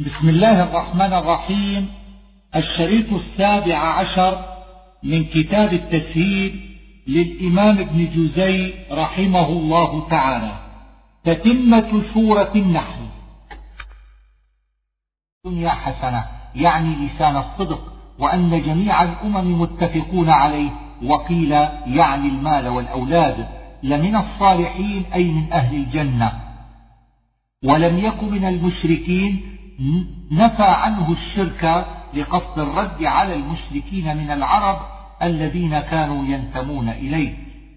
بسم الله الرحمن الرحيم. الشريط السابع عشر من كتاب التسهيل للإمام ابن جزي رحمه الله تعالى. تتمة سورة النحل. دنيا حسنة يعني لسان الصدق وأن جميع الأمم متفقون عليه وقيل يعني المال والأولاد لمن الصالحين أي من أهل الجنة. ولم يك من المشركين نفى عنه الشرك لقصد الرد على المشركين من العرب الذين كانوا ينتمون إليه.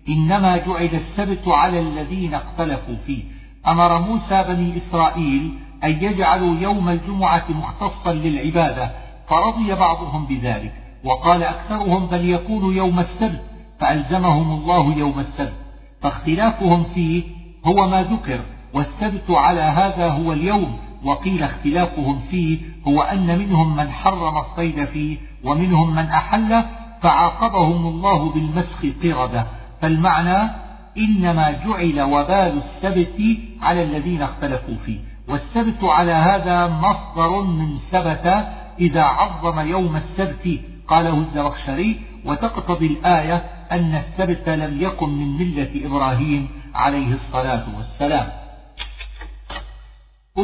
إنما جعل السبت على الذين اختلفوا فيه. أمر موسى بني إسرائيل أن يجعلوا يوم الجمعة مختصا للعبادة فرضي بعضهم بذلك وقال أكثرهم بل يكون يوم السبت فألزمهم الله يوم السبت. فاختلافهم فيه هو ما ذكر والسبت على هذا هو اليوم وقيل اختلافهم فيه هو أن منهم من حرم الصيد فيه ومنهم من أحله فعاقبهم الله بالمسخ قردة. فالمعنى إنما جعل وبال السبت على الذين اختلفوا فيه. والسبت على هذا مصدر من ثبت إذا عظم يوم السبت قاله الزرخشري. وتقتضي الآية أن السبت لم يكن من ملة إبراهيم عليه الصلاة والسلام.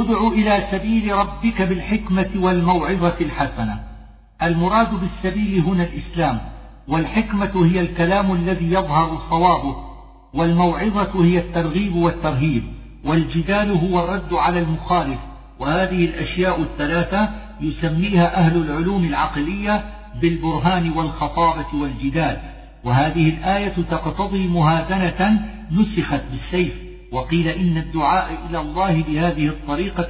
ادع إلى سبيل ربك بالحكمة والموعظة الحسنة. المراد بالسبيل هنا الإسلام والحكمة هي الكلام الذي يظهر صوابه والموعظة هي الترغيب والترهيب والجدال هو الرد على المخالف. وهذه الأشياء الثلاثة يسميها أهل العلوم العقلية بالبرهان والخطابة والجدال. وهذه الآية تقتضي مهادنة نسخت بالسيف وقيل إن الدعاء إلى الله بهذه الطريقة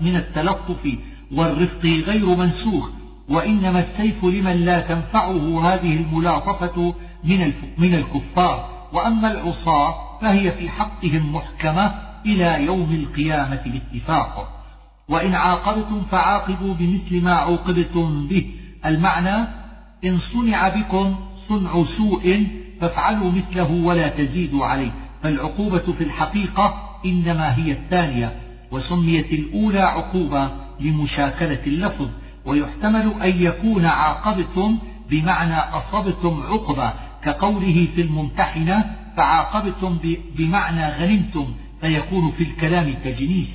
من التلطف والرفق غير منسوخ وإنما السيف لمن لا تنفعه هذه الملاطفة من من الكفار. وأما العصاة فهي في حقهم محكمة إلى يوم القيامة باتفاق. وإن عاقبتم فعاقبوا بمثل ما عوقبتم به. المعنى إن صنع بكم صنع سوء فافعلوا مثله ولا تزيدوا عليه. فالعقوبة في الحقيقة إنما هي الثانية وسميت الأولى عقوبة لمشاكلة اللفظ ويحتمل أن يكون عاقبتم بمعنى أصبتم عقبة كقوله في الممتحنة فعاقبتم بمعنى غنمتم فيكون في الكلام تجنيس.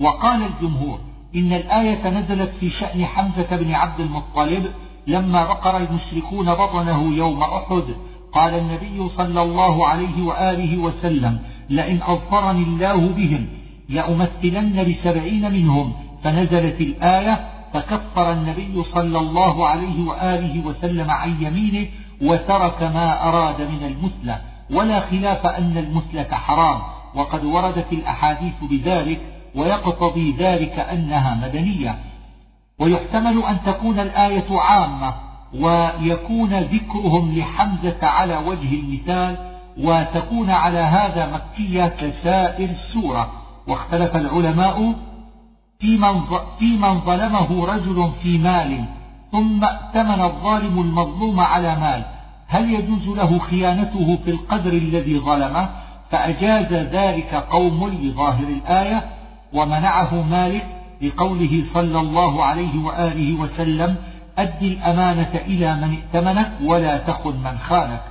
وقال الجمهور إن الآية نزلت في شأن حمزة بن عبد المطلب لما بقر المشركون بطنه يوم أحد قال النبي صلى الله عليه وآله وسلم لئن أظفرني الله بهم لأمثلن بسبعين منهم فنزلت الآية فكفر النبي صلى الله عليه وآله وسلم عن يمينه وترك ما أراد من المثلة ولا خلاف أن المثلة حرام وقد وردت الأحاديث بذلك ويقتضي ذلك أنها مدنية. ويحتمل أن تكون الآية عامة ويكون ذكرهم لحمزة على وجه المثال وتكون على هذا مكية كسائر السورة. واختلف العلماء في من, ظلمه رجل في مال ثم ائتمن الظالم المظلوم على مال. هل يجوز له خيانته في القدر الذي ظلمه؟ فأجاز ذلك قوم لظاهر الآية ومنعه مالك لقوله صلى الله عليه وآله وسلم أد الأمانة إلى من ائتمنك ولا تخن من خانك.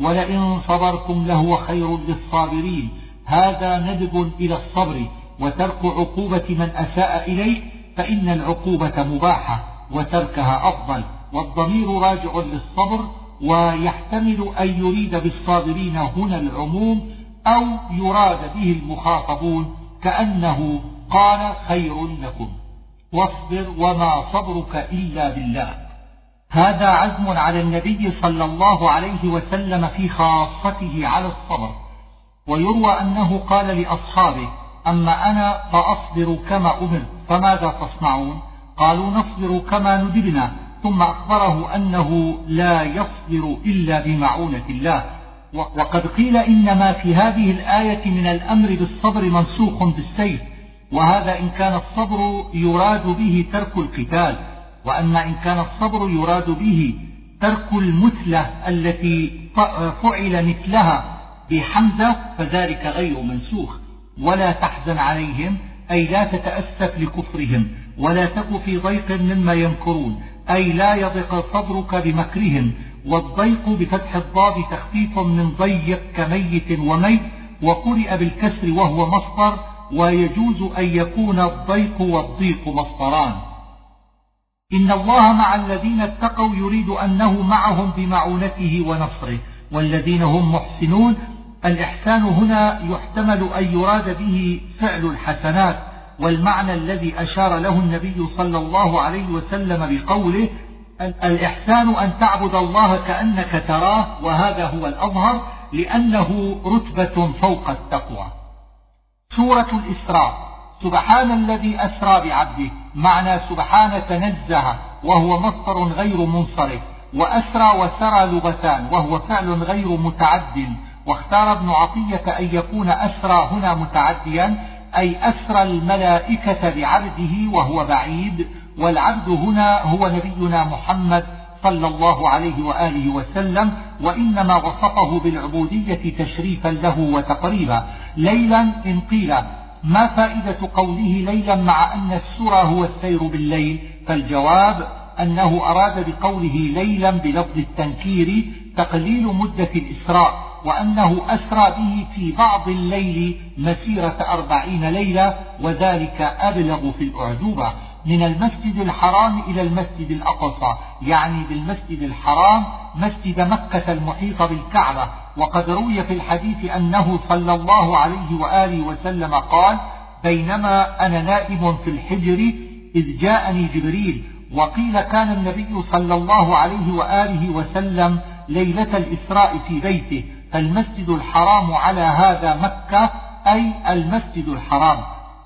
ولئن صبرتم لهو خير للصابرين. هذا ندب إلى الصبر وترك عقوبة من أساء إليك فإن العقوبة مباحة وتركها أفضل. والضمير راجع للصبر ويحتمل أن يريد بالصابرين هنا العموم أو يراد به المخاطبون كأنه قال خير لكم. واصبر وما صبرك إلا بالله. هذا عزم على النبي صلى الله عليه وسلم في خاصته على الصبر. ويروى أنه قال لأصحابه أما أنا فأصبر كما أمر فماذا تصنعون؟ قالوا نصبر كما ندبنا. ثم أخبره أنه لا يصبر إلا بمعونة الله. وقد قيل إنما في هذه الآية من الأمر بالصبر منسوخ بالسيف. وهذا إن كان الصبر يراد به ترك القتال وأما إن كان الصبر يراد به ترك المثلة التي فعل مثلها بحمزة فذلك غير منسوخ. ولا تحزن عليهم أي لا تتأسف لكفرهم ولا تك في ضيق مما يمكرون أي لا يضق صدرك بمكرهم. والضيق بفتح الضاد تخفيف من ضيق كميت وميت وقرئ بالكسر وهو مصدر ويجوز أن يكون الضيق والضيق مصدران. إن الله مع الذين اتقوا يريد أنه معهم بمعونته ونصره والذين هم محسنون. الإحسان هنا يحتمل أن يراد به فعل الحسنات والمعنى الذي أشار له النبي صلى الله عليه وسلم بقوله الإحسان أن تعبد الله كأنك تراه وهذا هو الأظهر لأنه رتبة فوق التقوى. سورة الإسراء. سبحان الذي أسرى بعبده. معنى سبحان تنزه وهو مصدر غير منصرف. وأسرى وسرى لغتان وهو فعل غير متعد واختار ابن عطية أن يكون أسرى هنا متعديا أي أسرى الملائكة بعبده وهو بعيد. والعبد هنا هو نبينا محمد صلى الله عليه وآله وسلم وإنما وصفه بالعبودية تشريفا له وتقريبا. ليلا إن قيل ما فائدة قوله ليلا مع أن السرى هو السير بالليل؟ فالجواب أنه أراد بقوله ليلا بلفظ التنكير تقليل مدة الإسراء وأنه أسرى به في بعض الليل مسيرة أربعين ليلة وذلك أبلغ في الأعجوبة. من المسجد الحرام إلى المسجد الأقصى يعني بالمسجد الحرام مسجد مكة المحيط بالكعبة. وقد روي في الحديث أنه صلى الله عليه وآله وسلم قال بينما أنا نائم في الحجر إذ جاءني جبريل وقيل كان النبي صلى الله عليه وآله وسلم ليلة الإسراء في بيته فالمسجد الحرام على هذا مكة أي المسجد الحرام.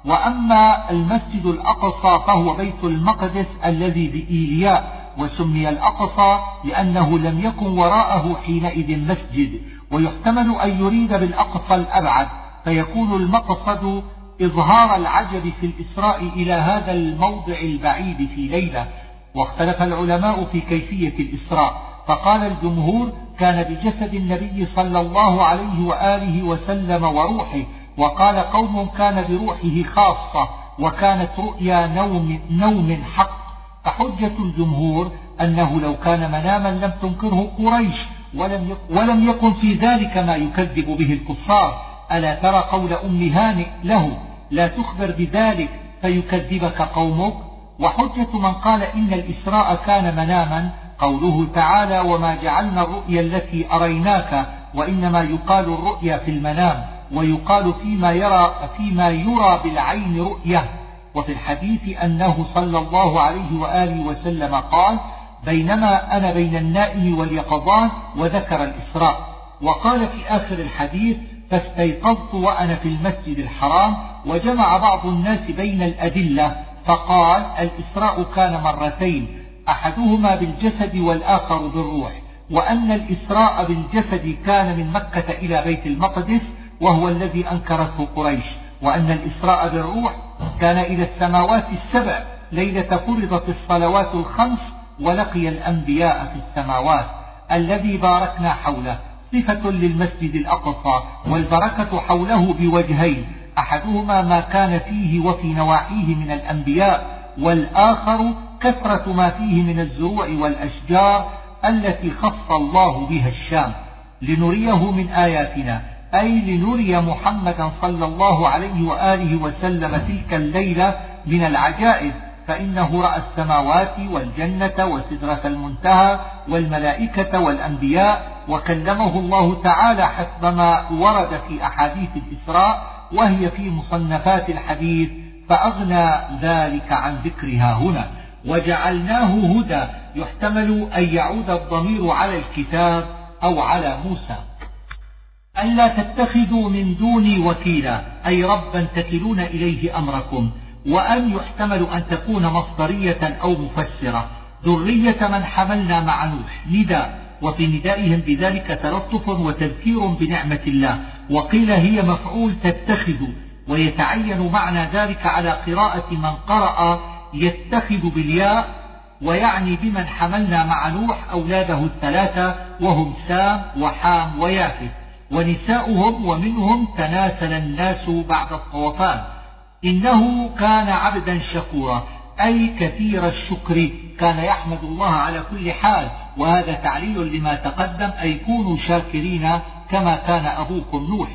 وأما المسجد الأقصى فهو بيت المقدس الذي بإيلياء وسمي الأقصى لأنه لم يكن وراءه حينئذ مسجد ويحتمل أن يريد بالأقصى الأبعد فيكون المقصد إظهار العجب في الإسراء إلى هذا الموضع البعيد في ليلة. واختلف العلماء في كيفية الإسراء فقال الجمهور كان بجسد النبي صلى الله عليه وآله وسلم وروحه وقال قوم كان بروحه خاصة وكانت رؤيا نوم, نوم حق فحجة الجمهور أنه لو كان مناما لم تنكره قريش ولم ولم يكن في ذلك ما يكذب به الكفار. ألا ترى قول أم هانئ له لا تخبر بذلك فيكذبك قومك؟ وحجة من قال إن الإسراء كان مناما قوله تعالى وما جعلنا الرؤيا التي أريناك وإنما يقال الرؤيا في المنام. ويقال فيما يرى فيما يرى بالعين رؤية. وفي الحديث أنه صلى الله عليه وآله وسلم قال بينما أنا بين النائم واليقظان وذكر الإسراء. وقال في آخر الحديث فاستيقظت وأنا في المسجد الحرام وجمع بعض الناس بين الأدلة فقال الإسراء كان مرتين أحدهما بالجسد والآخر بالروح وأن الإسراء بالجسد كان من مكة إلى بيت المقدس وهو الذي أنكرته قريش وأن الإسراء بالروح كان إلى السماوات السبع ليلة فرضت الصلوات الخمس ولقي الأنبياء في السماوات الذي باركنا حوله صفة للمسجد الأقصى والبركة حوله بوجهين أحدهما ما كان فيه وفي نواحيه من الأنبياء والآخر كثرة ما فيه من الزروع والأشجار التي خص الله بها الشام. لنريه من آياتنا. أي لنري محمدا صلى الله عليه وآله وسلم تلك الليلة من العجائب فإنه رأى السماوات والجنة وسدرة المنتهى والملائكة والأنبياء وكلمه الله تعالى حسب ما ورد في أحاديث الإسراء وهي في مصنفات الحديث فأغنى ذلك عن ذكرها هنا. وجعلناه هدى يحتمل أن يعود الضمير على الكتاب أو على موسى. ألا تتخذوا من دوني وكيلا أي ربا تكلون إليه أمركم وأن يحتمل أن تكون مصدرية أو مفسرة. ذرية من حملنا مع نوح نداء وفي ندائهم بذلك تلطف وتذكير بنعمة الله. وقيل هي مفعول تتخذ ويتعين معنى ذلك على قراءة من قرأ يتخذ بالياء ويعني بمن حملنا مع نوح أولاده الثلاثة وهم سام وحام ويافث. ونساؤهم ومنهم تناسل الناس بعد الطوفان. إنه كان عبدا شكورا أي كثير الشكر كان يحمد الله على كل حال. وهذا تعليل لما تقدم أي كونوا شاكرين كما كان أبوكم نوح.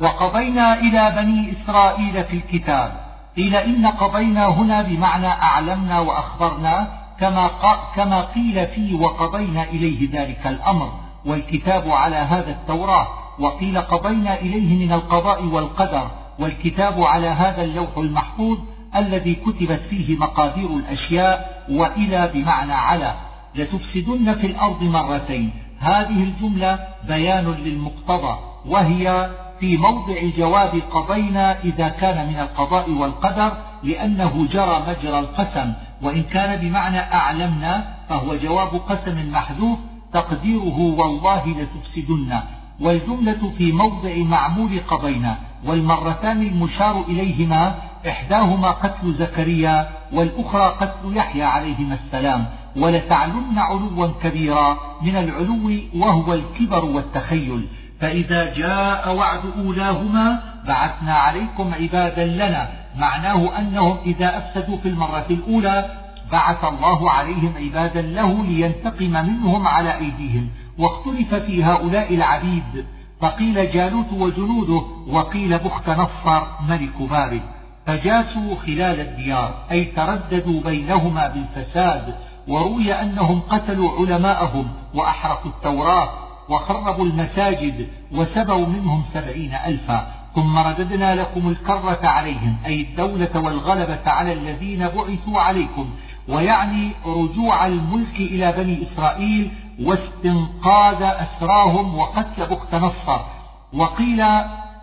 وقضينا إلى بني إسرائيل في الكتاب. قيل إن قضينا هنا بمعنى أعلمنا وأخبرنا كما, كما قيل في وقضينا إليه ذلك الأمر. والكتاب على هذا التوراة وقيل قضينا إليه من القضاء والقدر والكتاب على هذا اللوح المحفوظ الذي كتبت فيه مقادير الأشياء وإلى بمعنى على. لتفسدن في الأرض مرتين. هذه الجملة بيان للمقتضى وهي في موضع جواب قضينا إذا كان من القضاء والقدر لأنه جرى مجرى القسم وإن كان بمعنى أعلمنا فهو جواب قسم محذوف تقديره والله لتفسدن والجملة في موضع معمول قضينا والمرتان المشار إليهما إحداهما قتل زكريا والأخرى قتل يحيى عليهما السلام ولتعلن علوا كبيرا من العلو وهو الكبر والتخيل. فإذا جاء وعد أولاهما بعثنا عليكم عبادا لنا معناه أنهم إذا أفسدوا في المرة الأولى بعث الله عليهم عبادا له لينتقم منهم على أيديهم واختلف في هؤلاء العبيد. فقيل جالوت وجنوده وقيل بخت نصر ملك بابل فجاسوا خلال الديار أي ترددوا بينهما بالفساد. وروي أنهم قتلوا علماءهم وأحرقوا التوراة وخربوا المساجد وسبوا منهم سبعين ألفا. ثم رددنا لكم الكرة عليهم أي الدولة والغلبة على الذين بعثوا عليكم. ويعني رجوع الملك إلى بني إسرائيل واستنقاذ أسراهم وقتل بخت نصر. وقيل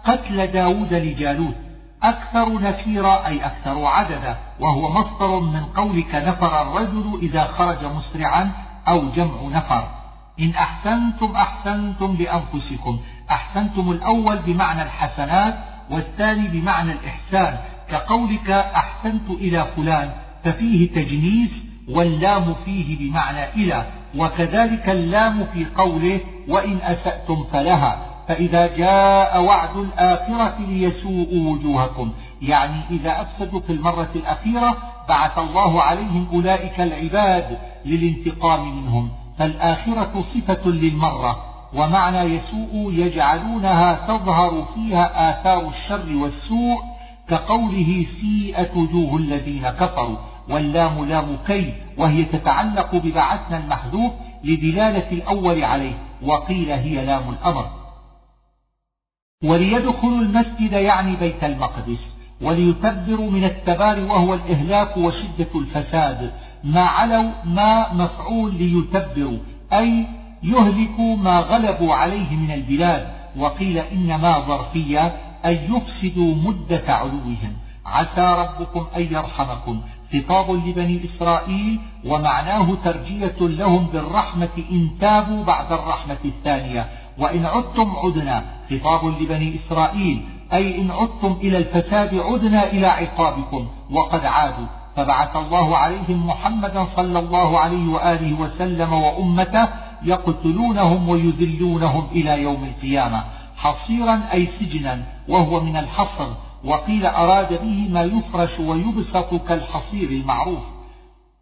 قتل داود لجالوت. أكثر نفيرا أي أكثر عددا. وهو مصدر من قولك نفر الرجل إذا خرج مسرعا أو جمع نفر. إن أحسنتم أحسنتم بأنفسكم أحسنتم الأول بمعنى الحسنات والثاني بمعنى الإحسان. كقولك أحسنت إلى فلان ففيه تجنيس واللام فيه بمعنى إلى وكذلك اللام في قوله وإن أسأتم فلها فإذا جاء وعد الآخرة ليسوءوا وجوهكم. يعني إذا أفسدوا في المرة الأخيرة بعث الله عليهم أولئك العباد للانتقام منهم. فالآخرة صفة للمرة ومعنى يسوء يجعلونها تظهر فيها آثار الشر والسوء كقوله سيئة وجوه الذين كفروا. واللام لام كي وهي تتعلق ببعثنا المحذوف لدلالة الأول عليه وقيل هي لام الأمر. وليدخلوا المسجد يعني بيت المقدس وليتبروا من التبار وهو الإهلاك وشدة الفساد. ما علوا ما مفعول ليتبروا أي يهلكوا ما غلبوا عليه من البلاد. وقيل إنما ظرفية أن يفسدوا مدة علوهم. عسى ربكم أن يرحمكم. خطاب لبني إسرائيل ومعناه ترجية لهم بالرحمة إن تابوا بعد الرحمة الثانية. وإن عدتم عدنا خطاب لبني إسرائيل. أي إن عدتم إلى الفساد عدنا إلى عقابكم. وقد عادوا. فبعث الله عليهم محمدا صلى الله عليه وآله وسلم وأمته يقتلونهم ويذلونهم إلى يوم القيامة. حصيرا أي سجنا وهو من الحصر. وقيل أراد به ما يفرش ويبسط كالحصير المعروف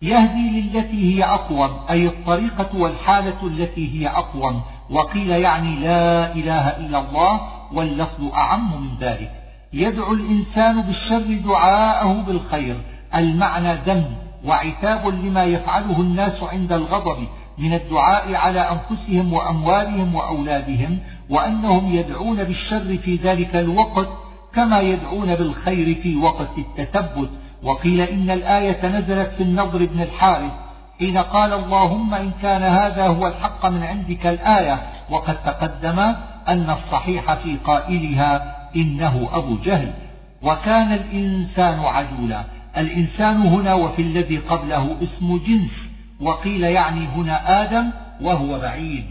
يهدي للتي هي أقوم أي الطريقة والحالة التي هي أقوم وقيل يعني لا إله إلا الله واللفظ أعم من ذلك. يدعو الإنسان بالشر دعاءه بالخير المعنى ذم وعتاب لما يفعله الناس عند الغضب من الدعاء على أنفسهم وأموالهم وأولادهم وأنهم يدعون بالشر في ذلك الوقت كما يدعون بالخير في وقت التثبت. وقيل إن الآية نزلت في النضر بن الحارث حين قال اللهم إن كان هذا هو الحق من عندك الآية. وقد تقدم أن الصحيح في قائلها إنه أبو جهل. وكان الإنسان عجولا. الإنسان هنا وفي الذي قبله اسم جنس. وقيل يعني هنا آدم وهو بعيد.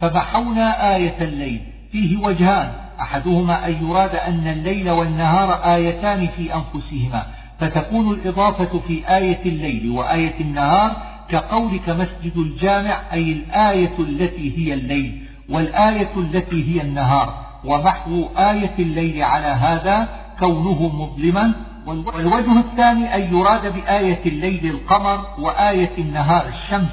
فمحونا آية الليل. فيه وجهان. أحدهما أن يراد أن الليل والنهار آيتان في أنفسهما فتكون الإضافة في آية الليل وآية النهار كقولك مسجد الجامع أي الآية التي هي الليل والآية التي هي النهار ومحو آية الليل على هذا كونه مظلما. والوجه الثاني أن يراد بآية الليل القمر وآية النهار الشمس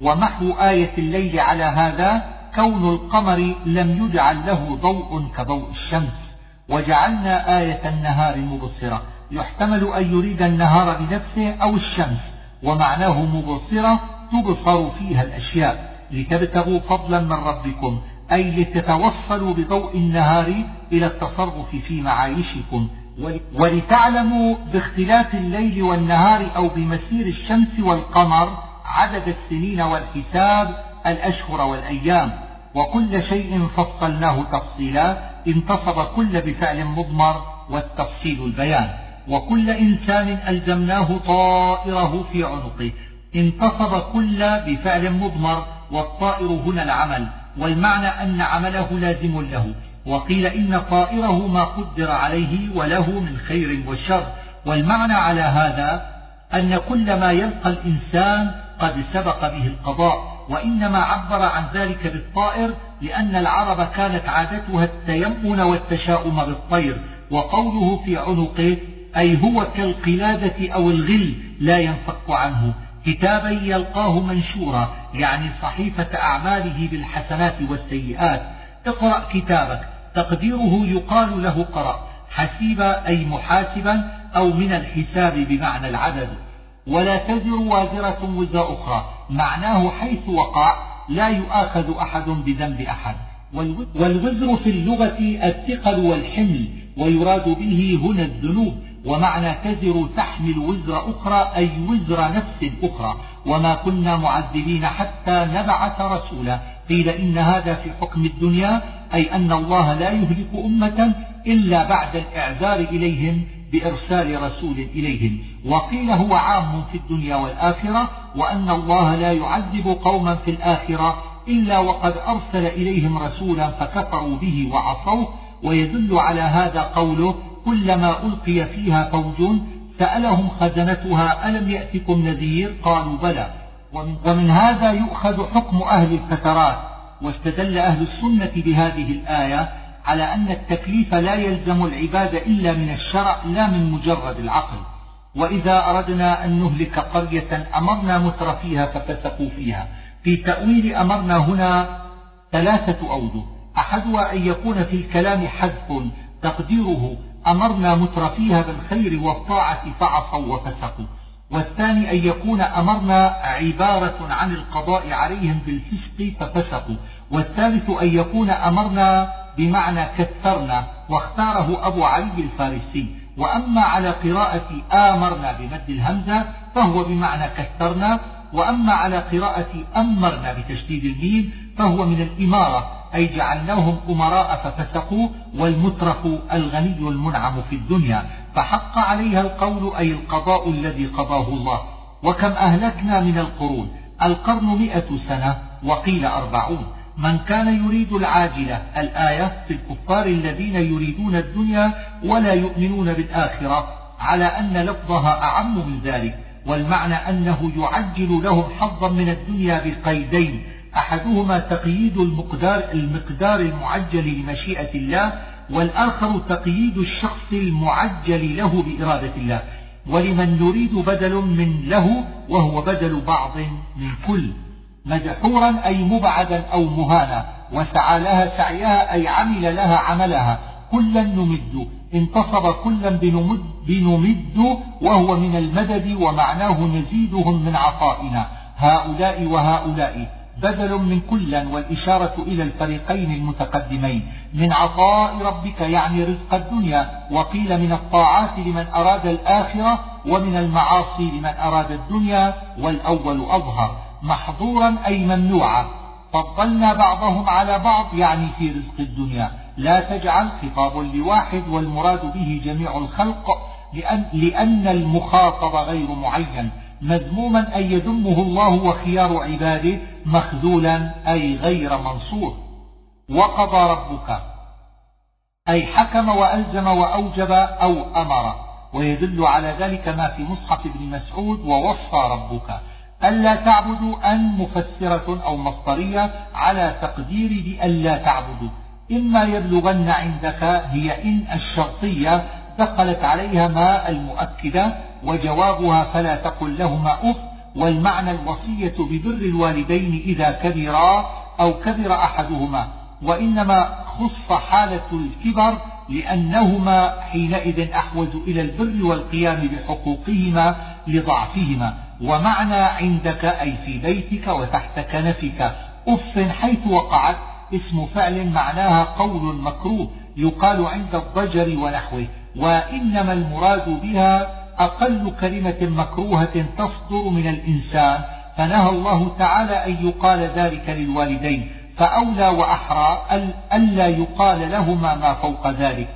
ومحو آية الليل على هذا كون القمر لم يجعل له ضوء كضوء الشمس وجعلنا آية النهار مبصرة. يحتمل أن يريد النهار بنفسه أو الشمس ومعناه مبصرة تبصر فيها الأشياء. لتبتغوا فضلا من ربكم أي لتتوصلوا بضوء النهار إلى التصرف في معايشكم. ولتعلموا باختلاف الليل والنهار أو بمسير الشمس والقمر عدد السنين والحساب الأشهر والأيام. وكل شيء فصلناه تفصيلا انتصب كل بفعل مضمر والتفصيل البيان. وكل إنسان ألزمناه طائره في عنقه. انتصب كل بفعل مضمر والطائر هنا العمل. والمعنى أن عمله لازم له. وقيل إن طائره ما قدر عليه وله من خير وشر. والمعنى على هذا أن كل ما يلقى الإنسان قد سبق به القضاء. وإنما عبر عن ذلك بالطائر لأن العرب كانت عادتها التيمن والتشاؤم بالطير وقوله في عنقه أي هو كالقلادة أو الغل لا ينفك عنه. كتابا يلقاه منشورا يعني صحيفة أعماله بالحسنات والسيئات. اقرأ كتابك. تقديره يقال له قرأ. حسيبا أي محاسبا أو من الحساب بمعنى العدد. ولا تزر وازرة وزر أخرى. معناه حيث وقع لا يؤاخذ أحد بذنب أحد. والوزر في اللغة الثقل والحمل ويراد به هنا الذنوب. ومعنى تزر تحمل وزر أخرى أي وزر نفس أخرى. وما كنا معذبين حتى نبعث رسولا. قيل إن هذا في حكم الدنيا أي أن الله لا يهلك أمة إلا بعد الإعذار إليهم. بإرسال رسول إليهم. وقيل هو عام في الدنيا والآخرة وأن الله لا يعذب قوما في الآخرة إلا وقد أرسل إليهم رسولا فكفروا به وعصوه. ويدل على هذا قوله كلما ألقي فيها فوج سألهم خزنتها ألم يأتكم نذير؟ قالوا بلى. ومن هذا يؤخذ حكم أهل الفترات. واستدل أهل السنة بهذه الآية على أن التكليف لا يلزم العباد إلا من الشرع لا من مجرد العقل. وإذا أردنا أن نهلك قرية أمرنا متر فيها ففسقوا فيها. في تأويل أمرنا هنا ثلاثة أوجه. أحدها أن يكون في الكلام حذف تقديره أمرنا متر فيها بالخير والطاعة فعصوا وفسقوا. والثاني أن يكون أمرنا عبارة عن القضاء عليهم بالفسق ففسقوا. والثالث أن يكون أمرنا بمعنى كثرنا واختاره أبو علي الفارسي. وأما على قراءة آمرنا بمد الهمزة فهو بمعنى كثرنا. وأما على قراءة أمرنا بتشديد الميم فهو من الإمارة أي جعلناهم أمراء ففسقوا والمترف الغني المنعم في الدنيا. فحق عليها القول أي القضاء الذي قضاه الله. وكم أهلكنا من القرون. القرن مئة سنة وقيل أربعون. من كان يريد العاجلة الآية في الكفار الذين يريدون الدنيا ولا يؤمنون بالآخرة على أن لفظها أعم من ذلك. والمعنى أنه يعجل لهم حظا من الدنيا بقيدين. أحدهما تقييد المقدار, المقدار المعجل لمشيئة الله والآخر تقييد الشخص المعجل له بإرادة الله ولمن نريد بدل من له وهو بدل بعض من كل مدحورا أي مبعدا أو مهانا وسعى لها سعيها أي عمل لها عملها كلا نمد انتصب كلا بنمد, بنمد وهو من المدد ومعناه نزيدهم من عطائنا هؤلاء وهؤلاء. بدل من كلا والإشارة إلى الفريقين المتقدمين. من عطاء ربك يعني رزق الدنيا وقيل من الطاعات لمن أراد الآخرة ومن المعاصي لمن أراد الدنيا والأول أظهر. محظورا أي ممنوعا. فضلنا بعضهم على بعض يعني في رزق الدنيا. لا تجعل خطاب لواحد والمراد به جميع الخلق لأن, لأن المخاطب غير معين. مذموما أن يذمه الله وخيار عباده مخذولا أي غير منصور. وقضى ربك أي حكم وألزم وأوجب أو أمر. ويدل على ذلك ما في مصحف ابن مسعود ووصى ربك. ألا تعبدوا أن مفسرة أو مصدرية على تقدير بألا تعبدوا. إما يبلغن عندك هي إن الشرطية دخلت عليها ما المؤكدة وجوابها فلا تقل لهما أف والمعنى الوصية ببر الوالدين إذا كبرا أو كبر أحدهما وإنما خص حالة الكبر لأنهما حينئذ أحوج إلى البر والقيام بحقوقهما لضعفهما ومعنى عندك أي في بيتك وتحت كنفك أف حيث وقعت اسم فعل معناها قول مكروه يقال عند الضجر ونحوه وإنما المراد بها أقل كلمة مكروهة تصدر من الإنسان فنهى الله تعالى أن يقال ذلك للوالدين فأولى وأحرى ألا يقال لهما ما فوق ذلك.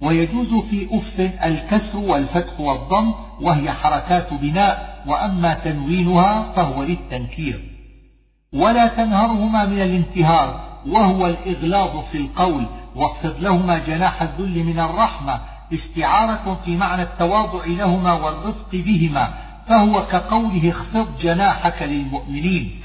ويجوز في أف الكسر والفتح والضم وهي حركات بناء وأما تنوينها فهو للتنكير. ولا تنهرهما من الانتهار وهو الإغلاظ في القول واخفض لهما جناح الذل من الرحمة استعارة في معنى التواضع لهما والرفق بهما فهو كقوله اخفض جناحك للمؤمنين.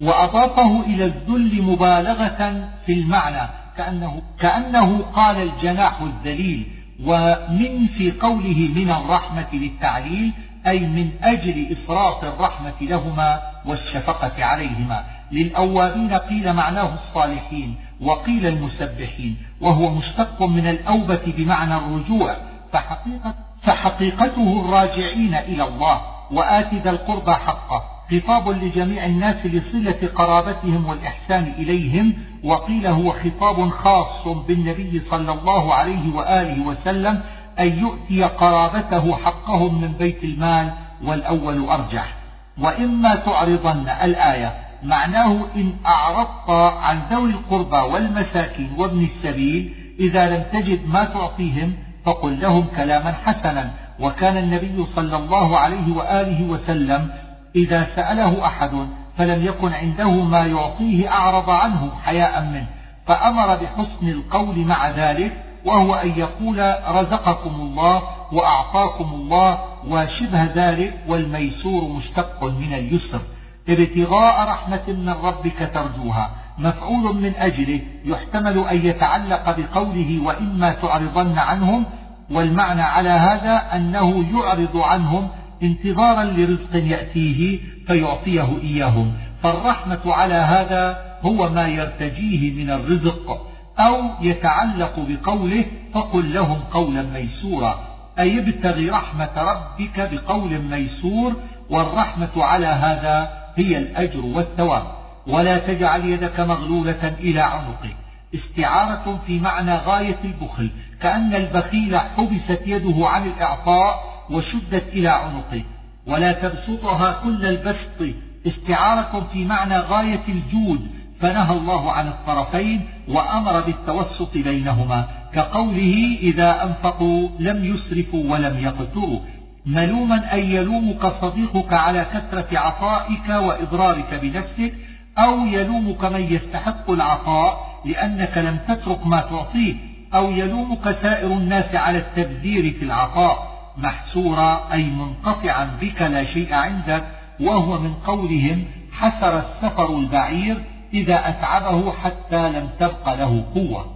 وأضافه إلى الذل مبالغة في المعنى كأنه, كأنه قال الجناح الذليل ومن في قوله من الرحمة للتعليل أي من أجل إفراط الرحمة لهما والشفقة عليهما. للأوابين قيل معناه الصالحين وقيل المسبحين وهو مشتق من الأوبة بمعنى الرجوع فحقيقة فحقيقته الراجعين إلى الله وآت ذا القربى حقه خطاب لجميع الناس لصلة قرابتهم والإحسان إليهم وقيل هو خطاب خاص بالنبي صلى الله عليه وآله وسلم أن يؤتي قرابته حقهم من بيت المال والأول أرجح. وإما تعرضن الآية معناه إن أعرضت عن ذوي القربى والمساكين وابن السبيل إذا لم تجد ما تعطيهم فقل لهم كلاما حسنا. وكان النبي صلى الله عليه وآله وسلم إذا سأله أحد فلم يكن عنده ما يعطيه أعرض عنه حياء منه فأمر بحسن القول مع ذلك وهو أن يقول رزقكم الله وأعطاكم الله وشبه ذلك والميسور مشتق من اليسر. ابتغاء رحمة من ربك ترجوها. مفعول من أجله يحتمل أن يتعلق بقوله وإما تعرضن عنهم والمعنى على هذا أنه يعرض عنهم انتظارا لرزق يأتيه فيعطيه إياهم. فالرحمة على هذا هو ما يرتجيه من الرزق أو يتعلق بقوله فقل لهم قولا ميسورا. أي ابتغي رحمة ربك بقول ميسور والرحمة على هذا هي الأجر والثواب ولا تجعل يدك مغلولة إلى عنقك استعارة في معنى غاية البخل كأن البخيل حبست يده عن الإعطاء وشدت إلى عنقه. ولا تبسطها كل البسط. استعارة في معنى غاية الجود. فنهى الله عن الطرفين وأمر بالتوسط بينهما كقوله إذا أنفقوا لم يسرفوا ولم يقتروا. ملوما أن يلومك صديقك على كثرة عطائك وإضرارك بنفسك أو يلومك من يستحق العطاء لأنك لم تترك ما تعطيه أو يلومك سائر الناس على التبذير في العطاء. محسورا أي منقطعا بك لا شيء عندك وهو من قولهم حسر السفر البعير إذا أتعبه حتى لم تبق له قوة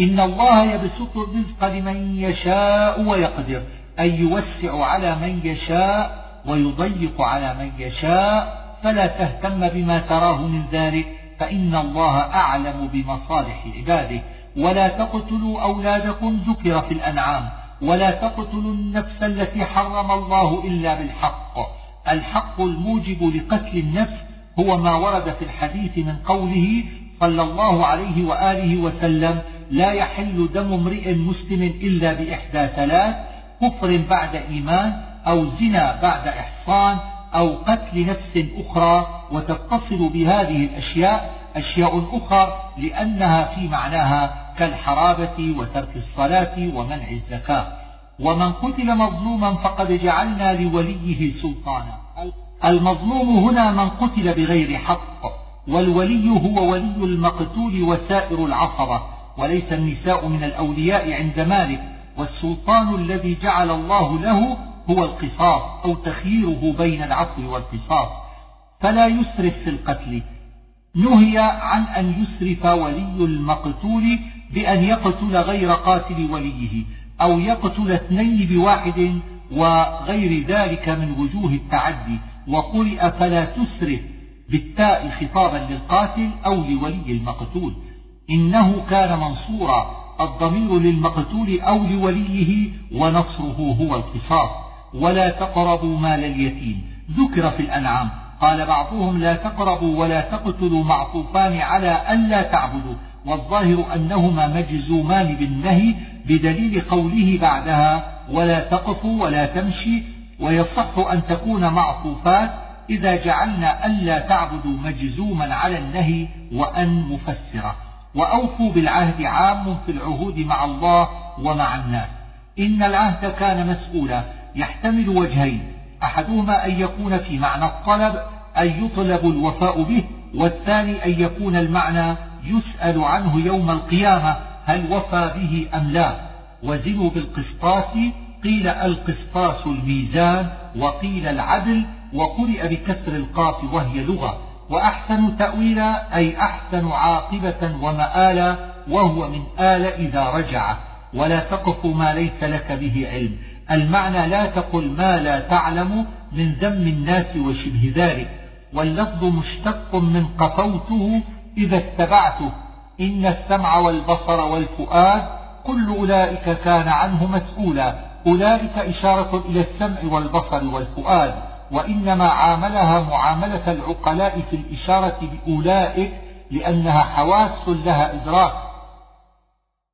إن الله يبسط الرزق لمن يشاء ويقدر. أي يوسع على من يشاء ويضيق على من يشاء فلا تهتم بما تراه من ذلك فإن الله أعلم بمصالح عباده. ولا تقتلوا أولادكم ذكر في الأنعام ولا تقتلوا النفس التي حرم الله إلا بالحق. الحق الموجب لقتل النفس هو ما ورد في الحديث من قوله صلى الله عليه وآله وسلم لا يحل دم امرئ مسلم إلا بإحدى ثلاث كفر بعد إيمان أو زنا بعد إحصان أو قتل نفس أخرى وتتصل بهذه الأشياء أشياء أخرى لأنها في معناها كالحرابة وترك الصلاة ومنع الزكاة. ومن قتل مظلوما فقد جعلنا لوليه سلطانا. المظلوم هنا من قتل بغير حق والولي هو ولي المقتول وسائر العصبة وليس النساء من الأولياء عند مالك. والسلطان الذي جعل الله له هو القصاص أو تخييره بين العفو والقصاص. فلا يسرف في القتل. نهي عن أن يسرف ولي المقتول بأن يقتل غير قاتل وليه أو يقتل اثنين بواحد وغير ذلك من وجوه التعدي. وقرئ فلا تسرف بالتاء خطابا للقاتل أو لولي المقتول. إنه كان منصورا. الضمير للمقتول أو لوليه ونصره هو القصاص ولا تقربوا مال اليتيم. ذكر في الأنعام. قال بعضهم لا تقربوا ولا تقتلوا معطوفان على ألا تعبدوا. والظاهر أنهما مجزومان بالنهي بدليل قوله بعدها ولا تقفوا ولا تمشي. ويصح أن تكون معطوفات إذا جعلنا ألا تعبدوا مجزوما على النهي وأن مفسرة. وأوفوا بالعهد عام في العهود مع الله ومع الناس. إن العهد كان مسؤولا. يحتمل وجهين. أحدهما أن يكون في معنى الطلب أن يطلب الوفاء به والثاني أن يكون المعنى يسأل عنه يوم القيامة هل وفى به أم لا. وزنوا بالقسطاس. قيل القسطاس الميزان وقيل العدل وقرئ بكسر القاف وهي لغة. وأحسن تأويلا أي أحسن عاقبة ومآلا وهو من آل إذا رجع. ولا تقف ما ليس لك به علم. المعنى لا تقل ما لا تعلم من ذم الناس وشبه ذلك. واللفظ مشتق من قفوته إذا اتبعته. إن السمع والبصر والفؤاد كل أولئك كان عنه مسؤولا. أولئك إشارة إلى السمع والبصر والفؤاد. وإنما عاملها معاملة العقلاء في الإشارة بأولئك لأنها حواس لها إدراك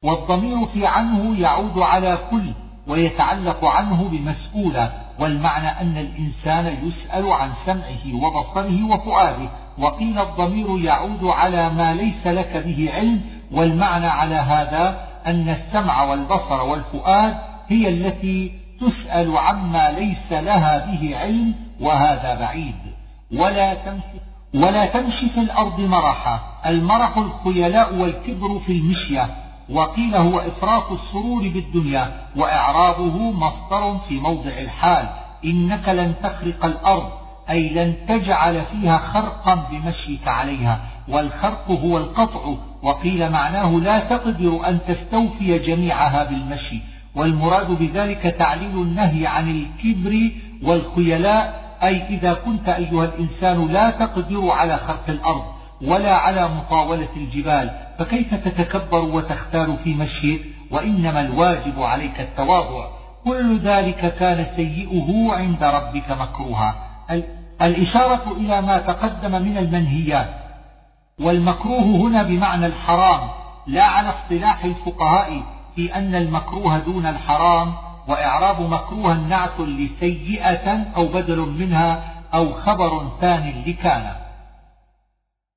والضمير في عنه يعود على كل ويتعلق عنه بمسؤولة والمعنى أن الإنسان يسأل عن سمعه وبصره وفؤاده وقيل الضمير يعود على ما ليس لك به علم والمعنى على هذا أن السمع والبصر والفؤاد هي التي تسأل عما ليس لها به علم وهذا بعيد. ولا تمشي ولا تمشي في الأرض مرحا. المرح الخيلاء والكبر في المشية. وقيل هو إفراط السرور بالدنيا. وإعرابه مصدر في موضع الحال. إنك لن تخرق الأرض. أي لن تجعل فيها خرقا بمشيك عليها. والخرق هو القطع. وقيل معناه لا تقدر أن تستوفي جميعها بالمشي. والمراد بذلك تعليل النهي عن الكبر والخيلاء أي إذا كنت أيها الإنسان لا تقدر على خرق الأرض ولا على مطاولة الجبال فكيف تتكبر وتختار في مشيك وإنما الواجب عليك التواضع. كل ذلك كان سيئه عند ربك مكروها. الإشارة إلى ما تقدم من المنهيات. والمكروه هنا بمعنى الحرام لا على اصطلاح الفقهاء في أن المكروه دون الحرام وإعراب مكروها نعت لسيئة أو بدل منها أو خبر ثان لكان.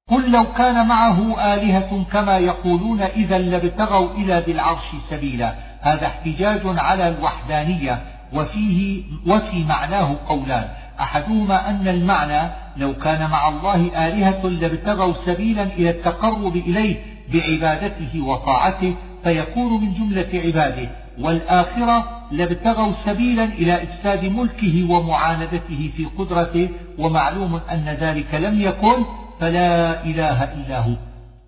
قل لو كان معه آلهة كما يقولون إذا لابتغوا إلى ذي العرش سبيلا. هذا احتجاج على الوحدانية وفيه وفي معناه قولان. أحدهما أن المعنى لو كان مع الله آلهة لابتغوا سبيلا إلى التقرب إليه بعبادته وطاعته فيكون من جملة عباده. والآخرة لابتغوا سبيلا إلى إفساد ملكه ومعاندته في قدرته ومعلوم أن ذلك لم يكن فلا إله إلا هو.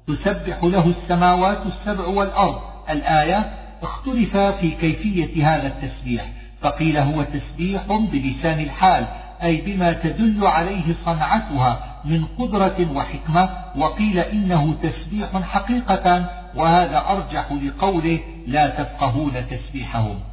تسبح له السماوات السبع والأرض. الآية اختلف في كيفية هذا التسبيح. فقيل هو تسبيح بلسان الحال أي بما تدل عليه صنعتها من قدرة وحكمة. وقيل إنه تسبيح حقيقة وهذا أرجح لقوله لا تفقهون تسبيحهم.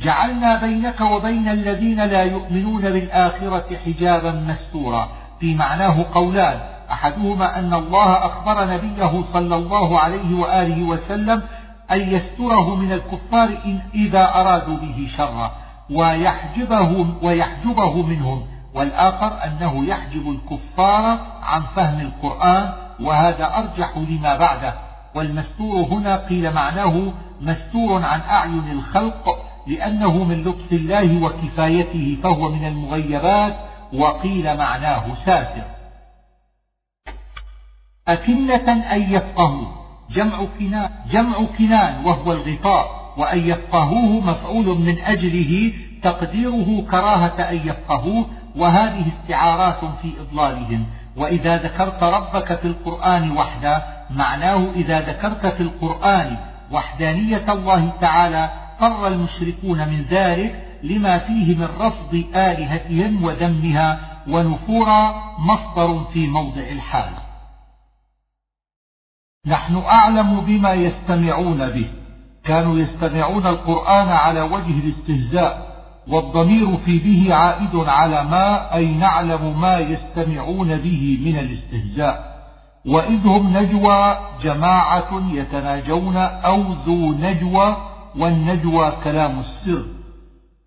جعلنا بينك وبين الذين لا يؤمنون بالآخرة حجابا مستورا. في معناه قولان. أحدهما أن الله أخبر نبيه صلى الله عليه وآله وسلم أن يستره من الكفار إن إذا أرادوا به شرا. ويحجبه, ويحجبه منهم. والآخر أنه يحجب الكفار عن فهم القرآن وهذا أرجح لما بعده. والمستور هنا قيل معناه مستور عن أعين الخلق لأنه من لطف الله وكفايته فهو من المغيبات وقيل معناه ساتر أكنة أن يفقهوا جمع كنان, جمع كنان وهو الغطاء وأن يفقهوه مفعول من أجله تقديره كراهة أن يفقهوه وهذه استعارات في إضلالهم. وإذا ذكرت ربك في القرآن وحده معناه إذا ذكرت في القرآن وحدانية الله تعالى فر المشركون من ذلك لما فيه من رفض آلهتهم وذمها ونفورا مصدر في موضع الحال. نحن أعلم بما يستمعون به. كانوا يستمعون القرآن على وجه الاستهزاء والضمير في به عائد على ما أي نعلم ما يستمعون به من الاستهزاء. وإذ هم نجوى جماعة يتناجون أو ذو نجوى والنجوى كلام السر.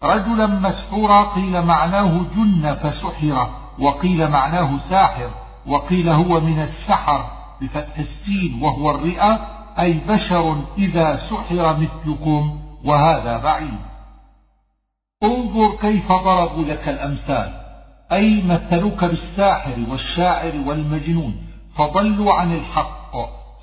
رجلا مسحورا قيل معناه جن فسحر وقيل معناه ساحر وقيل هو من السحر بفتح السين وهو الرئة أي بشر إذا سحر مثلكم وهذا بعيد. انظر كيف ضربوا لك الأمثال. أي مثلوك بالساحر والشاعر والمجنون فضلوا عن الحق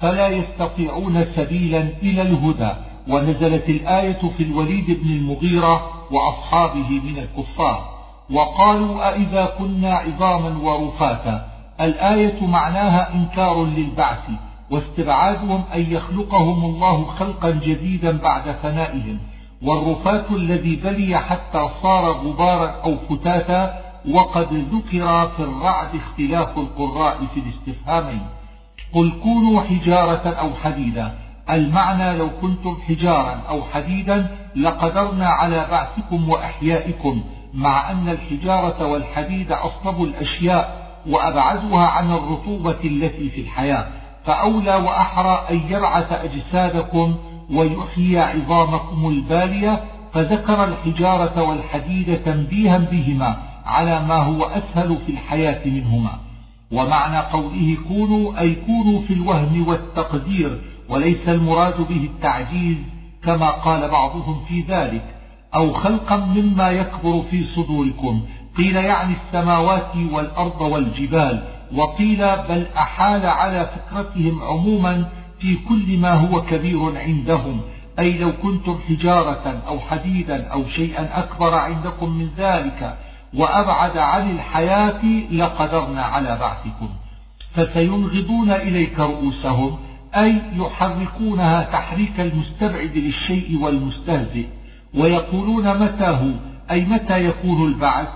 فلا يستطيعون سبيلا إلى الهدى. ونزلت الآية في الوليد بن المغيرة وأصحابه من الكفار. وقالوا أئذا كنا عظاما ورفاتا. الآية معناها إنكار للبعث واستبعادهم أن يخلقهم الله خلقا جديدا بعد فنائهم والرفات الذي بلي حتى صار غبارا أو فتاتا وقد ذكر في الرعد اختلاف القراء في الاستفهامين. قل كونوا حجارة أو حديدا. المعنى لو كنتم حجارا أو حديدا لقدرنا على بعثكم وأحيائكم مع أن الحجارة والحديد أصلب الأشياء وأبعدها عن الرطوبة التي في الحياة. فأولى وأحرى أن يبعث أجسادكم ويحيي عظامكم البالية. فذكر الحجارة والحديد تنبيها بهما على ما هو أسهل في الحياة منهما. ومعنى قوله كونوا أي كونوا في الوهم والتقدير وليس المراد به التعجيز كما قال بعضهم في ذلك أو خلقا مما يكبر في صدوركم قيل يعني السماوات والأرض والجبال وقيل بل أحال على فكرتهم عموما في كل ما هو كبير عندهم أي لو كنتم حجارة أو حديدا أو شيئا أكبر عندكم من ذلك وأبعد عن الحياة لقدرنا على بعثكم. فسينغضون إليك رؤوسهم أي يحركونها تحريك المستبعد للشيء والمستهزئ ويقولون متى هو؟ أي متى يكون البعث؟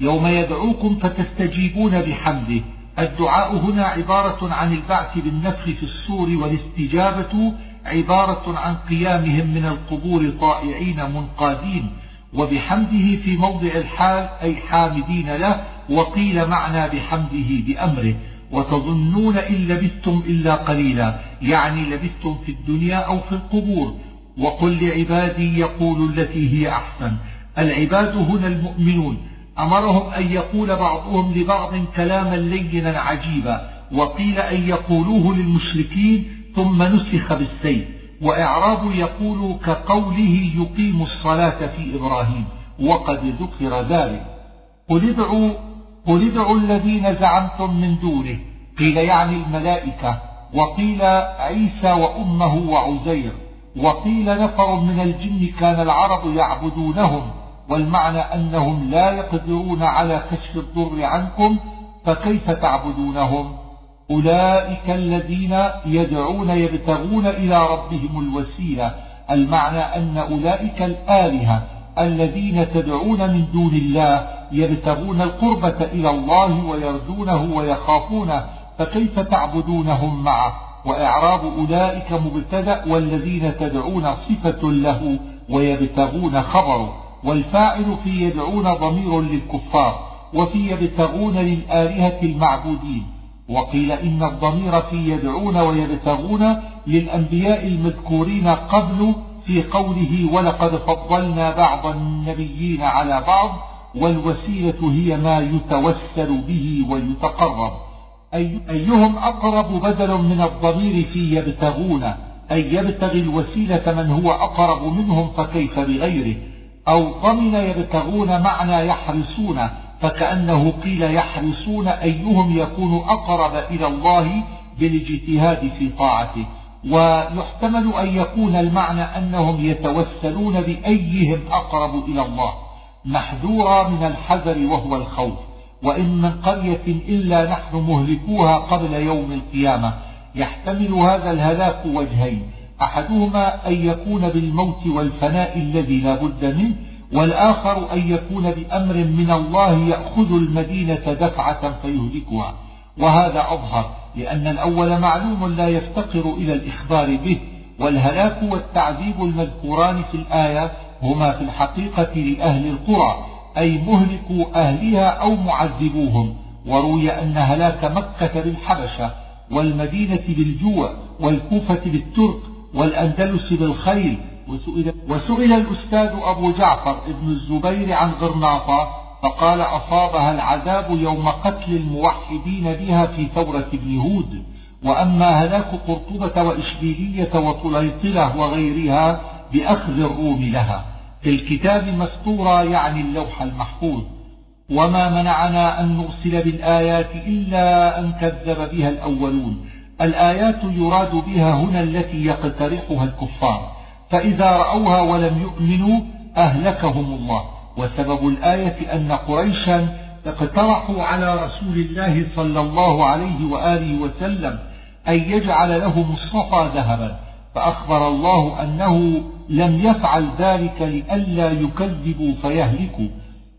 يوم يدعوكم فتستجيبون بحمده. الدعاء هنا عبارة عن البعث بالنفخ في الصور والاستجابة عبارة عن قيامهم من القبور طائعين منقادين وبحمده في موضع الحال أي حامدين له وقيل معنى بحمده بأمره. وتظنون إن لبثتم إلا قليلا يعني لبثتم في الدنيا أو في القبور. وقل لعبادي يقول التي هي أحسن. العباد هنا المؤمنون أمرهم أن يقول بعضهم لبعض كلاما لينا عجيبا وقيل أن يقولوه للمشركين ثم نسخ بالسيف. وإعراب يقول كقوله يقيم الصلاة في إبراهيم وقد ذكر ذلك. قل ادعوا قل ادعوا الذين زعمتم من دونه. قيل يعني الملائكة. وقيل عيسى وأمه وعزير. وقيل نفر من الجن كان العرب يعبدونهم. والمعنى أنهم لا يقدرون على كشف الضر عنكم فكيف تعبدونهم؟ أولئك الذين يدعون يبتغون إلى ربهم الوسيلة. المعنى أن أولئك الآلهة الذين تدعون من دون الله يبتغون القربة إلى الله ويرجونه ويخافونه فكيف تعبدونهم معه؟ وإعراب أولئك مبتدأ والذين تدعون صفة له ويبتغون خبره. والفاعل في يدعون ضمير للكفار وفي يبتغون للآلهة المعبودين. وقيل إن الضمير في يدعون ويبتغون للأنبياء المذكورين قبل في قوله ولقد فضلنا بعض النبيين على بعض والوسيلة هي ما يتوسل به ويتقرب. أيهم أقرب بدل من الضمير في يبتغون؟ أي يبتغي الوسيلة من هو أقرب منهم فكيف بغيره؟ أو ضمن يبتغون معنى يحرصون؟ فكأنه قيل يحرصون أيهم يكون أقرب إلى الله بالاجتهاد في طاعته. ويحتمل أن يكون المعنى أنهم يتوسلون بأيهم أقرب إلى الله محذورا من الحذر وهو الخوف. وإن من قرية إلا نحن مهلكوها قبل يوم القيامة يحتمل هذا الهلاك وجهين. أحدهما أن يكون بالموت والفناء الذي لا بد منه والآخر أن يكون بأمر من الله يأخذ المدينة دفعة فيهلكها. وهذا أظهر. لأن الأول معلوم لا يفتقر إلى الإخبار به والهلاك والتعذيب المذكوران في الآية هما في الحقيقة لأهل القرى أي مهلكوا أهلها أو معذبوهم وروي أن هلاك مكة بالحبشة والمدينة بالجوع والكوفة بالترك والأندلس بالخيل وسئل, الأستاذ أبو جعفر ابن الزبير عن غرناطة فقال أصابها العذاب يوم قتل الموحدين بها في ثورة ابن هود وأما هلاك قرطبة وإشبيلية وطليطلة وغيرها بأخذ الروم لها. في الكتاب مسطورة يعني اللوح المحفوظ. وما منعنا أن نرسل بالآيات إلا أن كذب بها الأولون. الآيات يراد بها هنا التي يقترحها الكفار. فإذا رأوها ولم يؤمنوا أهلكهم الله. وسبب الآية أن قريشا اقترحوا على رسول الله صلى الله عليه وآله وسلم أن يجعل لهم الصفا ذهبا فأخبر الله أنه لم يفعل ذلك لئلا يكذبوا فيهلكوا.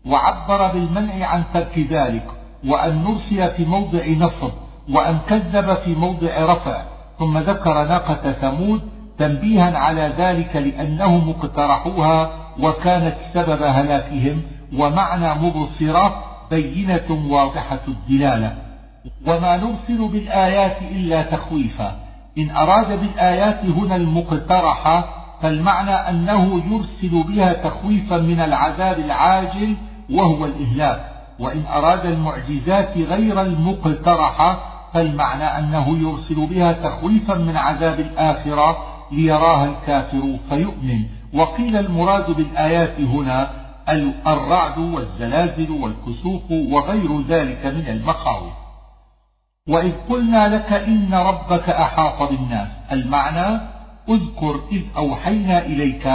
وعبر بالمنع عن ترك ذلك وأن نرسل في موضع نصب وأن كذب في موضع رفع. ثم ذكر ناقة ثمود تنبيها على ذلك لأنهم اقترحوها وكانت سبب هلاكهم ومعنى مبصرة بينة واضحة الدلالة. وما نرسل بالآيات إلا تخويفا. إن أراد بالآيات هنا المقترحة فالمعنى أنه يرسل بها تخويفا من العذاب العاجل وهو الإهلاك. وإن أراد المعجزات غير المقترحة فالمعنى أنه يرسل بها تخويفا من عذاب الآخرة ليراها الكافر فيؤمن. وقيل المراد بالآيات هنا الرعد والزلازل والكسوف وغير ذلك من المخاوف وإذ قلنا لك إن ربك أحاط بالناس المعنى اذكر إذ أوحينا إليك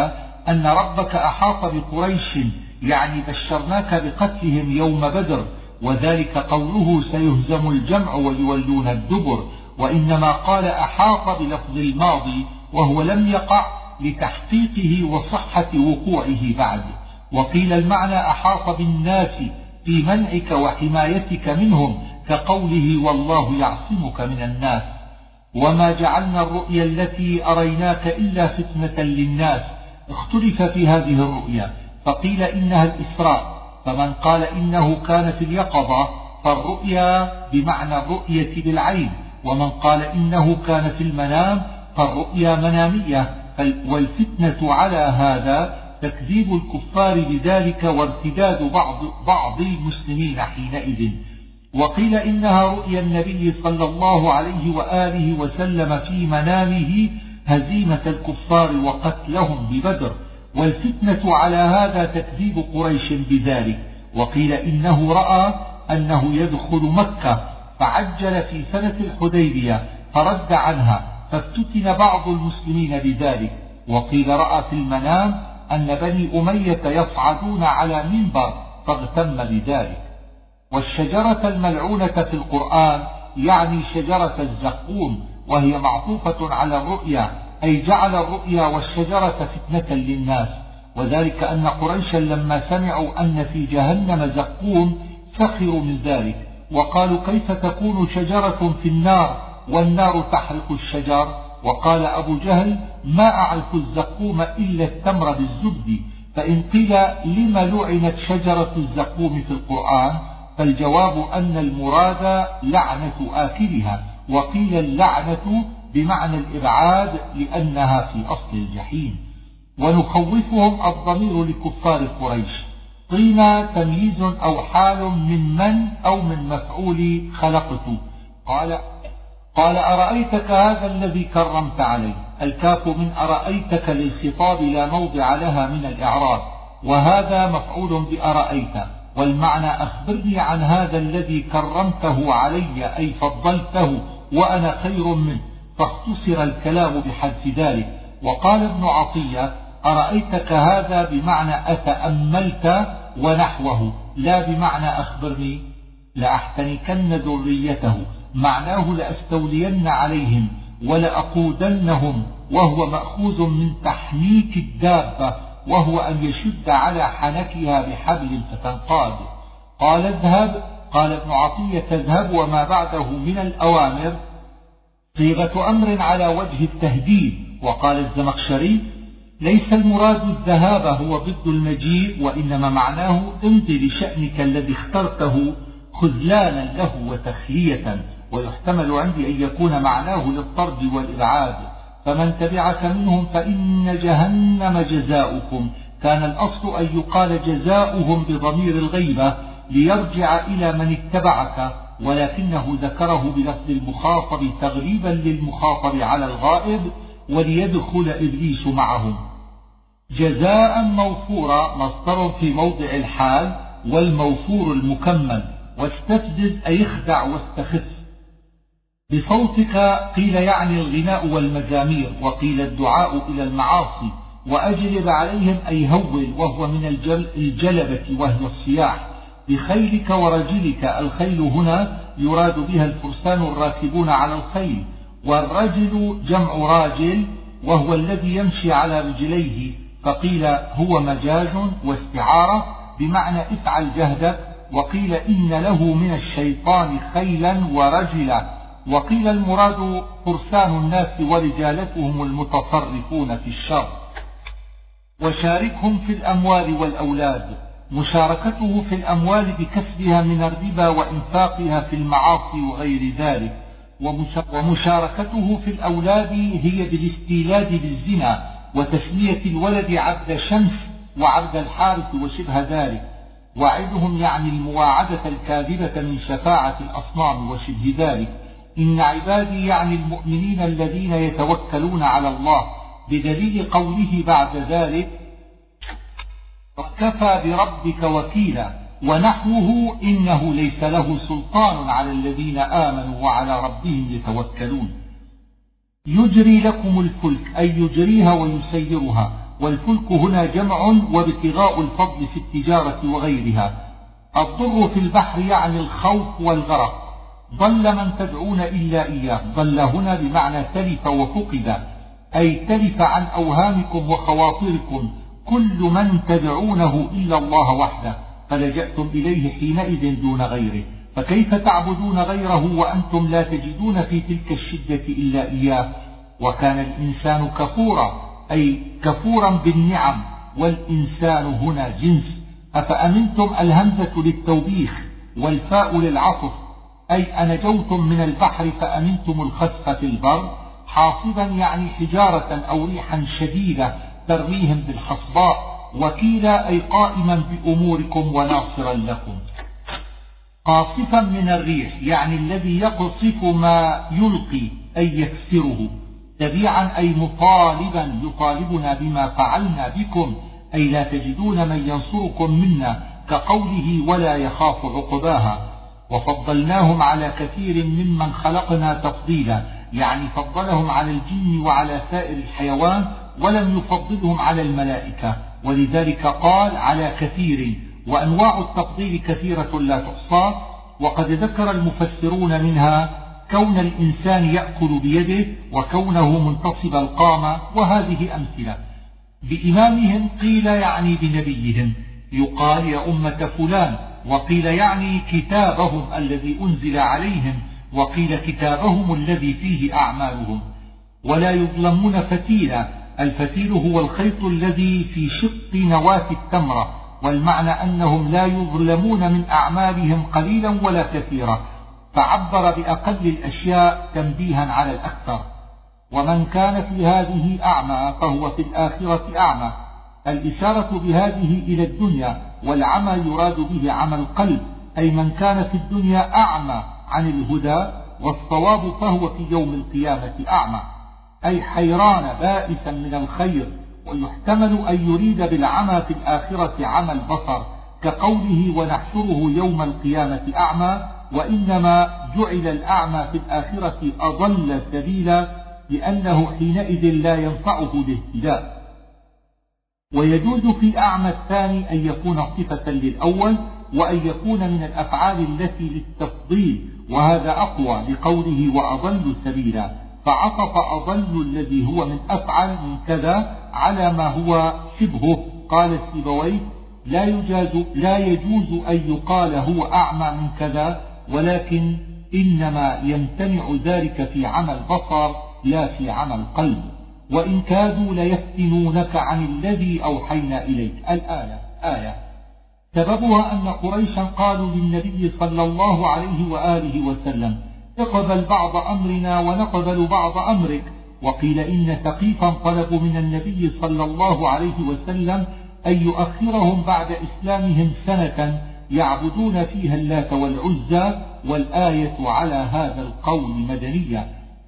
أن ربك أحاط بقريش يعني بشرناك بقتلهم يوم بدر وذلك قوله سيهزم الجمع ويولون الدبر وإنما قال أحاط بلفظ الماضي وهو لم يقع لتحقيقه وصحة وقوعه بعد. وقيل المعنى أحاط بالناس في منعك وحمايتك منهم كقوله والله يعصمك من الناس. وما جعلنا الرؤيا التي أريناك إلا فتنة للناس. اختلف في هذه الرؤيا. فقيل إنها الإسراء. فمن قال إنه كان في اليقظة فالرؤيا بمعنى الرؤية بالعين. ومن قال إنه كان في المنام فالرؤيا منامية. والفتنة على هذا تكذيب الكفار بذلك وارتداد بعض, بعض المسلمين حينئذ. وقيل إنها رؤيا النبي صلى الله عليه وآله وسلم في منامه هزيمة الكفار وقتلهم ببدر. والفتنة على هذا تكذيب قريش بذلك. وقيل إنه رأى أنه يدخل مكة فعجل في سنة الحديبية فرد عنها. فافتتن بعض المسلمين بذلك وقيل رأى في المنام أن بني أمية يصعدون على منبر فاغتم بذلك. والشجرة الملعونة في القرآن يعني شجرة الزقوم وهي معطوفة على الرؤيا أي جعل الرؤيا والشجرة فتنة للناس. وذلك أن قريشا لما سمعوا أن في جهنم زقوم سخروا من ذلك وقالوا كيف تكون شجرة في النار؟ والنار تحرق الشجر. وقال أبو جهل ما أعرف الزقوم إلا التمر بالزبد. فإن قيل لم لعنت شجرة الزقوم في القرآن فالجواب أن المراد لعنة آكلها وقيل اللعنة بمعنى الإبعاد لأنها في أصل الجحيم. ونخوفهم الضمير لكفار قريش. قيل تمييز أو حال من من أو من مفعول خلقت قال قال أرأيتك هذا الذي كرمت عليه؟ الكاف من أرأيتك للخطاب لا موضع لها من الإعراب. وهذا مفعول بأرأيت. والمعنى أخبرني عن هذا الذي كرمته علي أي فضلته وأنا خير منه. فاختصر الكلام بحذف ذلك. وقال ابن عطية أرأيتك هذا بمعنى أتأملت ونحوه لا بمعنى أخبرني. لأحتنكن ذريته. معناه لأستولين عليهم ولأقودنهم وهو مأخوذ من تحنيك الدابة وهو أن يشد على حنكها بحبل فتنقاد. قال اذهب قال ابن عطية اذهب وما بعده من الأوامر. صيغة أمر على وجه التهديد. وقال الزمخشري ليس المراد الذهاب هو ضد المجيء وإنما معناه امض لشأنك الذي اخترته خذلانا له وتخلية. ويحتمل عندي أن يكون معناه للطرد والإبعاد. فمن تبعك منهم فإن جهنم جزاؤكم. كان الأصل أن يقال جزاؤهم بضمير الغيبة ليرجع إلى من اتبعك ولكنه ذكره بلفظ المخاطب تغليبا للمخاطب على الغائب وليدخل إبليس معهم. جزاء موفورا مصدر في موضع الحال والموفور المكمل. واستفزز أي اخدع واستخف. بصوتك قيل يعني الغناء والمزامير وقيل الدعاء إلى المعاصي وأجلب عليهم أي هول وهو من الجل الجلبة وهي الصياح. بخيلك ورجلك الخيل هنا يراد بها الفرسان الراكبون على الخيل والرجل جمع راجل وهو الذي يمشي على رجليه فقيل هو مجاز واستعارة بمعنى افعل جهدك وقيل إن له من الشيطان خيلا ورجلا. وقيل المراد فرسان الناس ورجالتهم المتصرفون في الشر وشاركهم في الأموال والأولاد مشاركته في الأموال بكسبها من الربا وإنفاقها في المعاصي وغير ذلك ومشاركته في الأولاد هي بالاستيلاد بالزنا وتسمية الولد عبد شمس وعبد الحارث وشبه ذلك وعدهم يعني المواعدة الكاذبة من شفاعة الأصنام وشبه ذلك. إن عبادي يعني المؤمنين الذين يتوكلون على الله بدليل قوله بعد ذلك وكفى بربك وكيلا ونحوه إنه ليس له سلطان على الذين آمنوا وعلى ربهم يتوكلون. يجري لكم الفلك أي يجريها ويسيرها والفلك هنا جمع وابتغاء الفضل في التجارة وغيرها. الضر في البحر يعني الخوف والغرق. ضل من تدعون إلا إياه. ضل هنا بمعنى تلف وفقد أي تلف عن أوهامكم وخواطركم. كل من تدعونه إلا الله وحده. فلجأتم إليه حينئذ دون غيره. فكيف تعبدون غيره وأنتم لا تجدون في تلك الشدة إلا إياه؟ وكان الإنسان كفورا أي كفورا بالنعم. والإنسان هنا جنس. أفأمنتم الهمزة للتوبيخ والفاء للعطف؟ أي أنجوتم من البحر فأمنتم الخسف في البر حاصبا يعني حجارة أو ريحا شديدة ترميهم بالحصباء وكيلا أي قائما بأموركم وناصرا لكم. قاصفا من الريح يعني الذي يقصف ما يلقي أي يكسره. تبيعا أي مطالبا يطالبنا بما فعلنا بكم أي لا تجدون من ينصركم منا كقوله ولا يخاف عقباها. وفضلناهم على كثير ممن خلقنا تفضيلا يعني فضلهم على الجن وعلى سائر الحيوان ولم يفضلهم على الملائكة. ولذلك قال على كثير وأنواع التفضيل كثيرة لا تحصى. وقد ذكر المفسرون منها كون الإنسان يأكل بيده وكونه منتصب القامة وهذه أمثلة. بإمامهم قيل يعني بنبيهم يقال يا أمة فلان وقيل يعني كتابهم الذي أنزل عليهم وقيل كتابهم الذي فيه أعمالهم. ولا يظلمون فتيلا الفتيل هو الخيط الذي في شق نواة التمرة والمعنى أنهم لا يظلمون من أعمالهم قليلا ولا كثيرا. فعبر بأقل الأشياء تنبيها على الأكثر. ومن كان في هذه أعمى فهو في الآخرة أعمى. الإشارة بهذه إلى الدنيا والعمى يراد به عمى القلب أي من كان في الدنيا أعمى عن الهدى والصواب فهو في يوم القيامة أعمى أي حيران بائسا من الخير ويحتمل أن يريد بالعمى في الآخرة عمى البصر كقوله ونحشره يوم القيامة أعمى وإنما جعل الأعمى في الآخرة أضل سبيلا لأنه حينئذ لا ينفعه الاهتداء. ويجوز في أعمى الثاني أن يكون صفة للأول وأن يكون من الأفعال التي للتفضيل وهذا أقوى لقوله وأضل سبيلا. فعطف أضل الذي هو من أفعل من كذا على ما هو شبهه. قال السيبويه لا يجاز لا يجوز أن يقال هو أعمى من كذا ولكن إنما يمتنع ذلك في عمى البصر لا في عمى القلب. وإن كادوا ليفتنونك عن الذي أوحينا إليك. الآية آية. سببها أن قريشا قالوا للنبي صلى الله عليه وآله وسلم اقبل بعض أمرنا ونقبل بعض أمرك. وقيل إن ثقيفا طلبوا من النبي صلى الله عليه وسلم أن يؤخرهم بعد إسلامهم سنة يعبدون فيها اللات والعزى والآية على هذا القول مدنية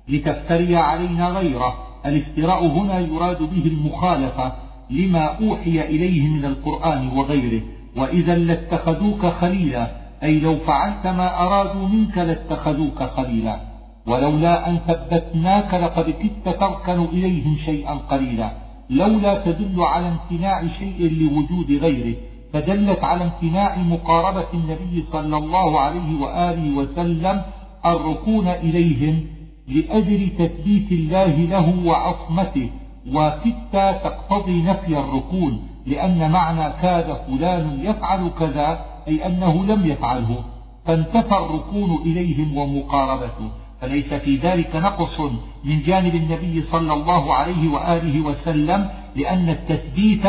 لتفتري علينا غيره. الافتراء هنا يراد به المخالفة لما أوحي إليه من القرآن وغيره. وإذا لاتخذوك خليلا أي لو فعلت ما أرادوا منك لاتخذوك خليلا. ولولا أن ثبتناك لقد كدت تركن إليهم شيئا قليلا. لولا تدل على امتناع شيء لوجود غيره. فدلت على امتناع مقاربة النبي صلى الله عليه وآله وسلم الركون إليهم لأجل تثبيت الله له وعصمته وكدت تقتضي نفي الركون لأن معنى كاد فلان يفعل كذا أي أنه لم يفعله. فانتفى الركون إليهم ومقاربته. فليس في ذلك نقص من جانب النبي صلى الله عليه وآله وسلم لأن التثبيت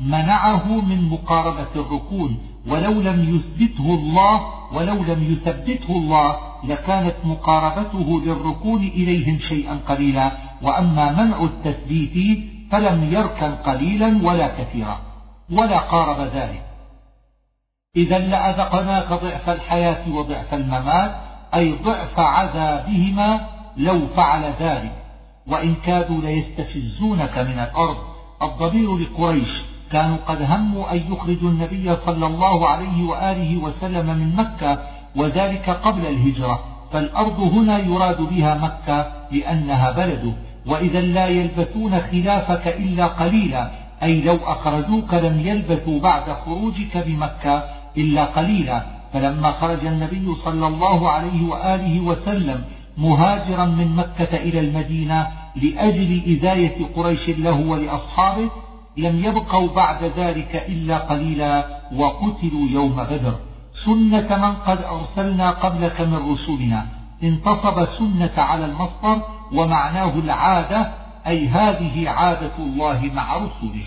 منعه من مقاربة الركون. ولو لم يثبته الله ولو لم يثبته الله لكانت مقاربته للركون إليهم شيئا قليلا. وأما منع التثبيت فلم يركن قليلا ولا كثيرا. ولا قارب ذلك. إذا لأذقناك ضعف الحياة وضعف الممات أي ضعف عذابهما لو فعل ذلك. وإن كادوا ليستفزونك من الأرض. الضمير لقريش كانوا قد هموا أن يخرجوا النبي صلى الله عليه وآله وسلم من مكة وذلك قبل الهجرة. فالأرض هنا يراد بها مكة لأنها بلده وإذا لا يلبثون خلافك إلا قليلا. أي لو أخرجوك لم يلبثوا بعد خروجك بمكة إلا قليلا. فلما خرج النبي صلى الله عليه وآله وسلم مهاجرا من مكة إلى المدينة لأجل إذاية قريش له ولأصحابه لم يبقوا بعد ذلك إلا قليلا وقتلوا يوم بدر. سنة من قد أرسلنا قبلك من رسلنا. انتصب سنة على المصدر ومعناه العادة أي هذه عادة الله مع رسله.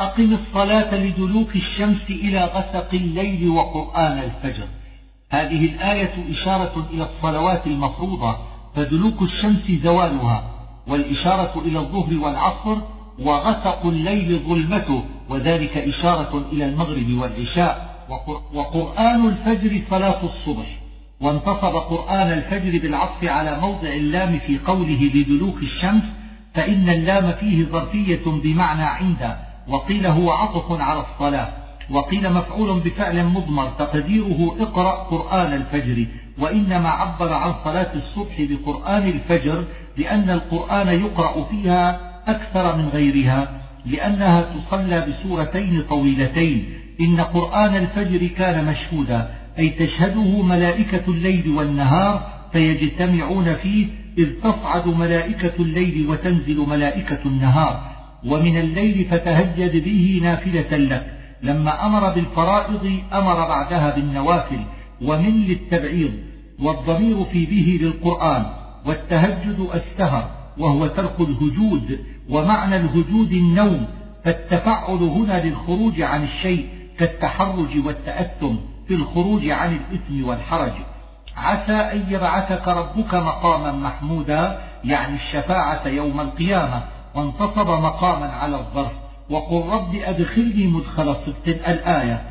أقم الصلاة لدلوك الشمس إلى غسق الليل وقرآن الفجر. هذه الآية إشارة إلى الصلوات المفروضة فدلوك الشمس زوالها والإشارة إلى الظهر والعصر وغسق الليل ظلمته وذلك إشارة إلى المغرب والعشاء. وقرآن الفجر صلاة الصبح. وانتصب قرآن الفجر بالعطف على موضع اللام في قوله بدلوك الشمس فإن اللام فيه ظرفية بمعنى عند وقيل هو عطف على الصلاة. وقيل مفعول بفعل مضمر تقديره اقرأ قرآن الفجر. وإنما عبر عن صلاة الصبح بقرآن الفجر لأن القرآن يقرأ فيها أكثر من غيرها لأنها تصلى بسورتين طويلتين. إن قرآن الفجر كان مشهودا أي تشهده ملائكة الليل والنهار فيجتمعون فيه إذ تصعد ملائكة الليل وتنزل ملائكة النهار. ومن الليل فتهجد به نافلة لك. لما أمر بالفرائض أمر بعدها بالنوافل. ومن للتبعيض والضمير في به للقرآن. والتهجد السهر وهو ترك الهجود. ومعنى الهجود النوم فالتفعل هنا للخروج عن الشيء كالتحرج والتأثم في الخروج عن الإثم والحرج. عسى أن يبعثك ربك مقاما محمودا يعني الشفاعة يوم القيامة وانتصب مقاما على الظرف. وقل رب أدخلني مدخل صدق الآية.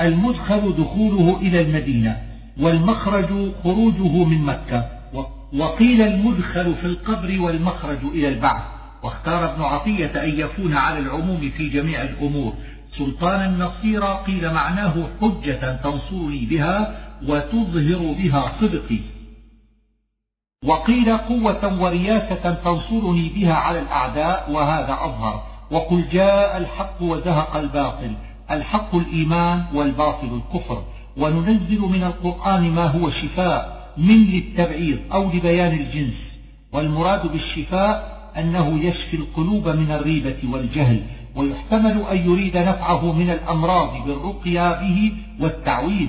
المدخل دخوله إلى المدينة والمخرج خروجه من مكة. وقيل المدخل في القبر والمخرج إلى البعث. واختار ابن عطية أن يكون على العموم في جميع الأمور. سلطانا نصيرا قيل معناه حجة تنصرني بها وتظهر بها صدقي. وقيل قوة ورياسة تنصرني بها على الأعداء وهذا أظهر. وقل جاء الحق وزهق الباطل. الحق الإيمان والباطل الكفر. وننزل من القرآن ما هو شفاء من للتبعيض أو لبيان الجنس. والمراد بالشفاء أنه يشفي القلوب من الريبة والجهل ويحتمل أن يريد نفعه من الأمراض بالرقيا به والتعويذ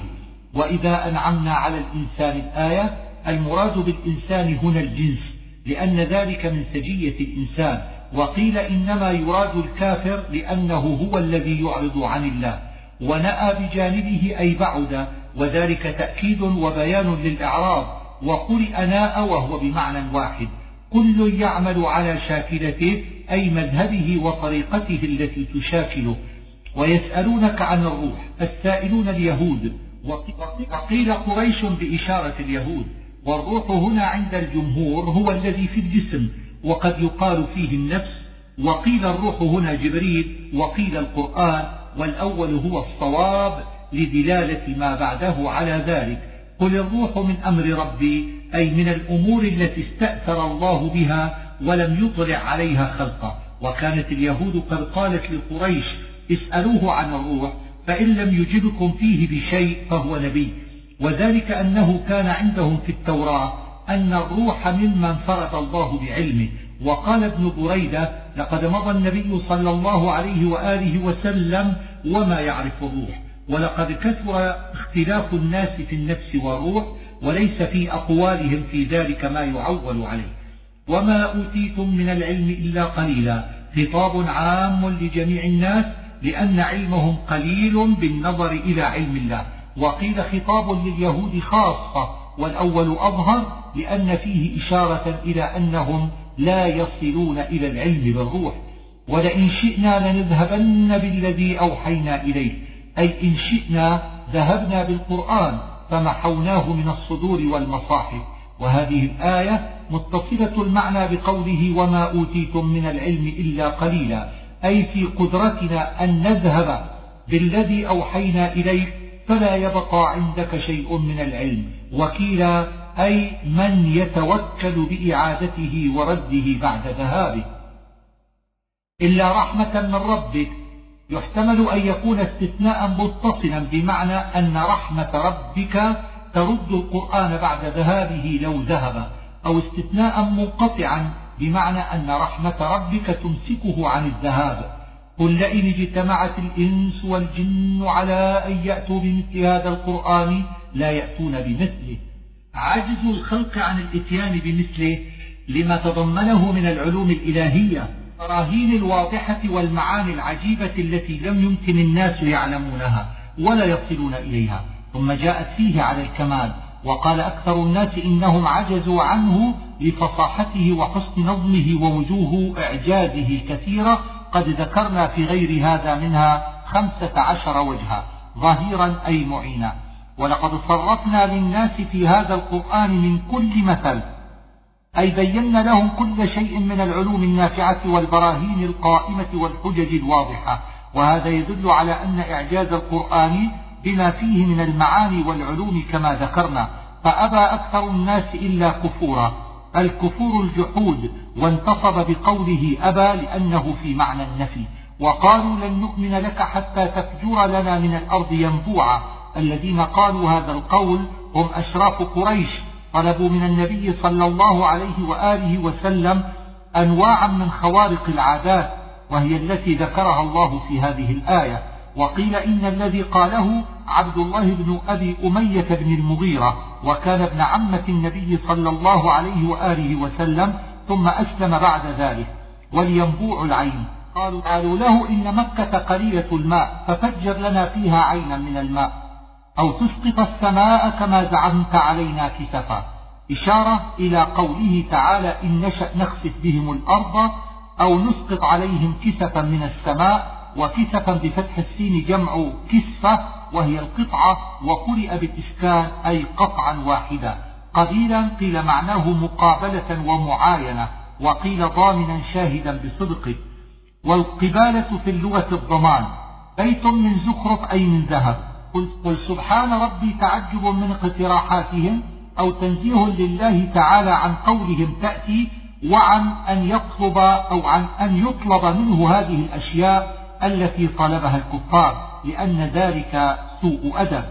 وإذا أنعمنا على الإنسان الآية المراد بالإنسان هنا الجنس لأن ذلك من سجية الإنسان. وقيل إنما يراد الكافر لأنه هو الذي يعرض عن الله ونأى بجانبه أي بعد وذلك تأكيد وبيان للإعراض وقرئ ناء وهو بمعنى واحد. كل يعمل على شاكلته أي مذهبه وطريقته التي تشاكله. ويسألونك عن الروح السائلون اليهود. وقيل قريش بإشارة اليهود. والروح هنا عند الجمهور هو الذي في الجسم وقد يقال فيه النفس. وقيل الروح هنا جبريل وقيل القرآن. والأول هو الصواب لدلالة ما بعده على ذلك. قل الروح من أمر ربي أي من الأمور التي استأثر الله بها ولم يطلع عليها خلقه وكانت اليهود قد قالت لقريش اسألوه عن الروح فإن لم يجبكم فيه بشيء فهو نبي. وذلك أنه كان عندهم في التوراة أن الروح ممن فرض الله بعلمه. وقال ابن بريدة لقد مضى النبي صلى الله عليه وآله وسلم وما يعرف الروح ولقد كثر اختلاف الناس في النفس والروح وليس في أقوالهم في ذلك ما يعول عليه. وما أوتيتم من العلم إلا قليلا. خطاب عام لجميع الناس لأن علمهم قليل بالنظر إلى علم الله. وقيل خطاب لليهود خاصة والأول أظهر لأن فيه إشارة إلى أنهم لا يصلون إلى العلم بالروح. ولئن شئنا لنذهبن بالذي أوحينا إليه. أي إن شئنا ذهبنا بالقرآن. فمحوناه من الصدور والمصاحف. وهذه الآية متصلة المعنى بقوله وما أوتيتم من العلم إلا قليلا. أي في قدرتنا أن نذهب بالذي أوحينا إليك فلا يبقى عندك شيء من العلم. وكيلا أي من يتوكل بإعادته ورده بعد ذهابه. إلا رحمة من ربك يحتمل أن يكون استثناء متصلا بمعنى أن رحمة ربك ترد القرآن بعد ذهابه لو ذهب أو استثناء منقطعا بمعنى أن رحمة ربك تمسكه عن الذهاب. قل لئن اجتمعت الإنس والجن على أن يأتوا بمثل هذا القرآن لا يأتون بمثله. عجز الخلق عن الإتيان بمثله لما تضمنه من العلوم الإلهية. البراهين الواضحة والمعاني العجيبة التي لم يمكن الناس يعلمونها ولا يصلون إليها ثم جاءت فيه على الكمال وقال أكثر الناس إنهم عجزوا عنه لفصاحته وحسن نظمه ووجوه إعجازه كثيرة قد ذكرنا في غير هذا منها خمسة عشر وجها ظهيرا أي معينا. ولقد صرفنا للناس في هذا القرآن من كل مثل أي بينا لهم كل شيء من العلوم النافعة والبراهين القائمة والحجج الواضحة. وهذا يدل على أن إعجاز القرآن بما فيه من المعاني والعلوم كما ذكرنا. فأبى أكثر الناس إلا كفورا. الكفور الجحود وانتصب بقوله أبى لأنه في معنى النفي. وقالوا لن نؤمن لك حتى تفجر لنا من الأرض ينبوعا. الذين قالوا هذا القول هم أشراف قريش طلبوا من النبي صلى الله عليه وآله وسلم أنواعا من خوارق العادات وهي التي ذكرها الله في هذه الآية. وقيل إن الذي قاله عبد الله بن أبي أمية بن المغيرة وكان ابن عمة النبي صلى الله عليه وآله وسلم ثم أسلم بعد ذلك. ولينبوع العين. قالوا, له إن مكة قليلة الماء ففجر لنا فيها عينا من الماء. أو تسقط السماء كما زعمت علينا كسفا. إشارة إلى قوله تعالى إن نشأ نخسف بهم الأرض أو نسقط عليهم كسفا من السماء وكسفا بفتح السين جمع كسفة وهي القطعة وقرئ بالإسكان أي قطعا واحدا. قليلا قيل معناه مقابلة ومعاينة وقيل ضامنا شاهدا بصدقه والقبالة في اللغة الضمان. بيت من زخرف أي من ذهب. قل, قل سبحان ربي تعجب من اقتراحاتهم أو تنزيه لله تعالى عن قولهم تأتي وعن أن يطلب أو عن أن يطلب منه هذه الأشياء التي طلبها الكفار لأن ذلك سوء أدب.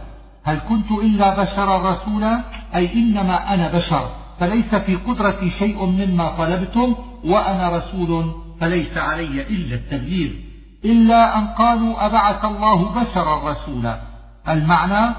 هل كنت إلا بشرا رسولا؟ أي إنما أنا بشر فليس في قدرتي شيء مما طلبتم وأنا رسول فليس علي إلا التبليغ. إلا أن قالوا أبعث الله بشرا رسولا. المعنى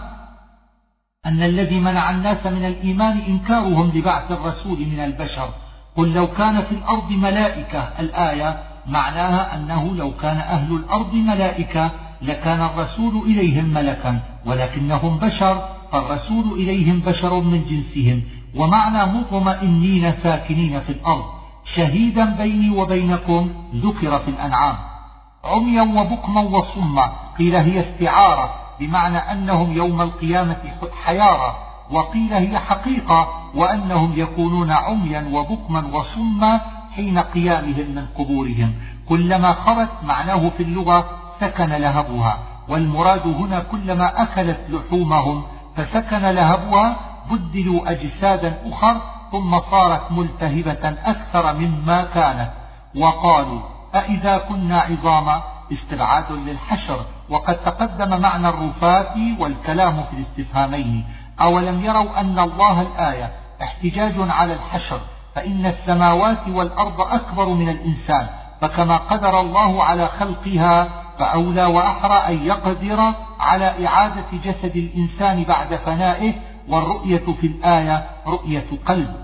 أن الذي منع الناس من الإيمان إنكارهم لبعث الرسول من البشر. قل لو كان في الأرض ملائكة الآية معناها أنه لو كان أهل الأرض ملائكة لكان الرسول إليهم ملكا ولكنهم بشر فالرسول إليهم بشر من جنسهم. ومعنى مطمئنين ساكنين في الأرض شهيدا بيني وبينكم ذكر في الأنعام. عميا وبكما وصما قيل هي استعارة. بمعنى أنهم يوم القيامة حيارى وقيل هي حقيقة وأنهم يكونون عميا وبكما وصما حين قيامهم من قبورهم. كلما خرت معناه في اللغة سكن لهبها والمراد هنا كلما أكلت لحومهم فسكن لهبها بدلوا أجسادا أخر ثم صارت ملتهبة أكثر مما كانت. وقالوا أإذا كنا عظاما استبعاد للحشر وقد تقدم معنى الرفات والكلام في الاستفهامين. أولم يروا أن الله الآية احتجاج على الحشر فإن السماوات والأرض أكبر من الإنسان فكما قدر الله على خلقها فأولى وأحرى أن يقدر على إعادة جسد الإنسان بعد فنائه والرؤية في الآية رؤية قلب.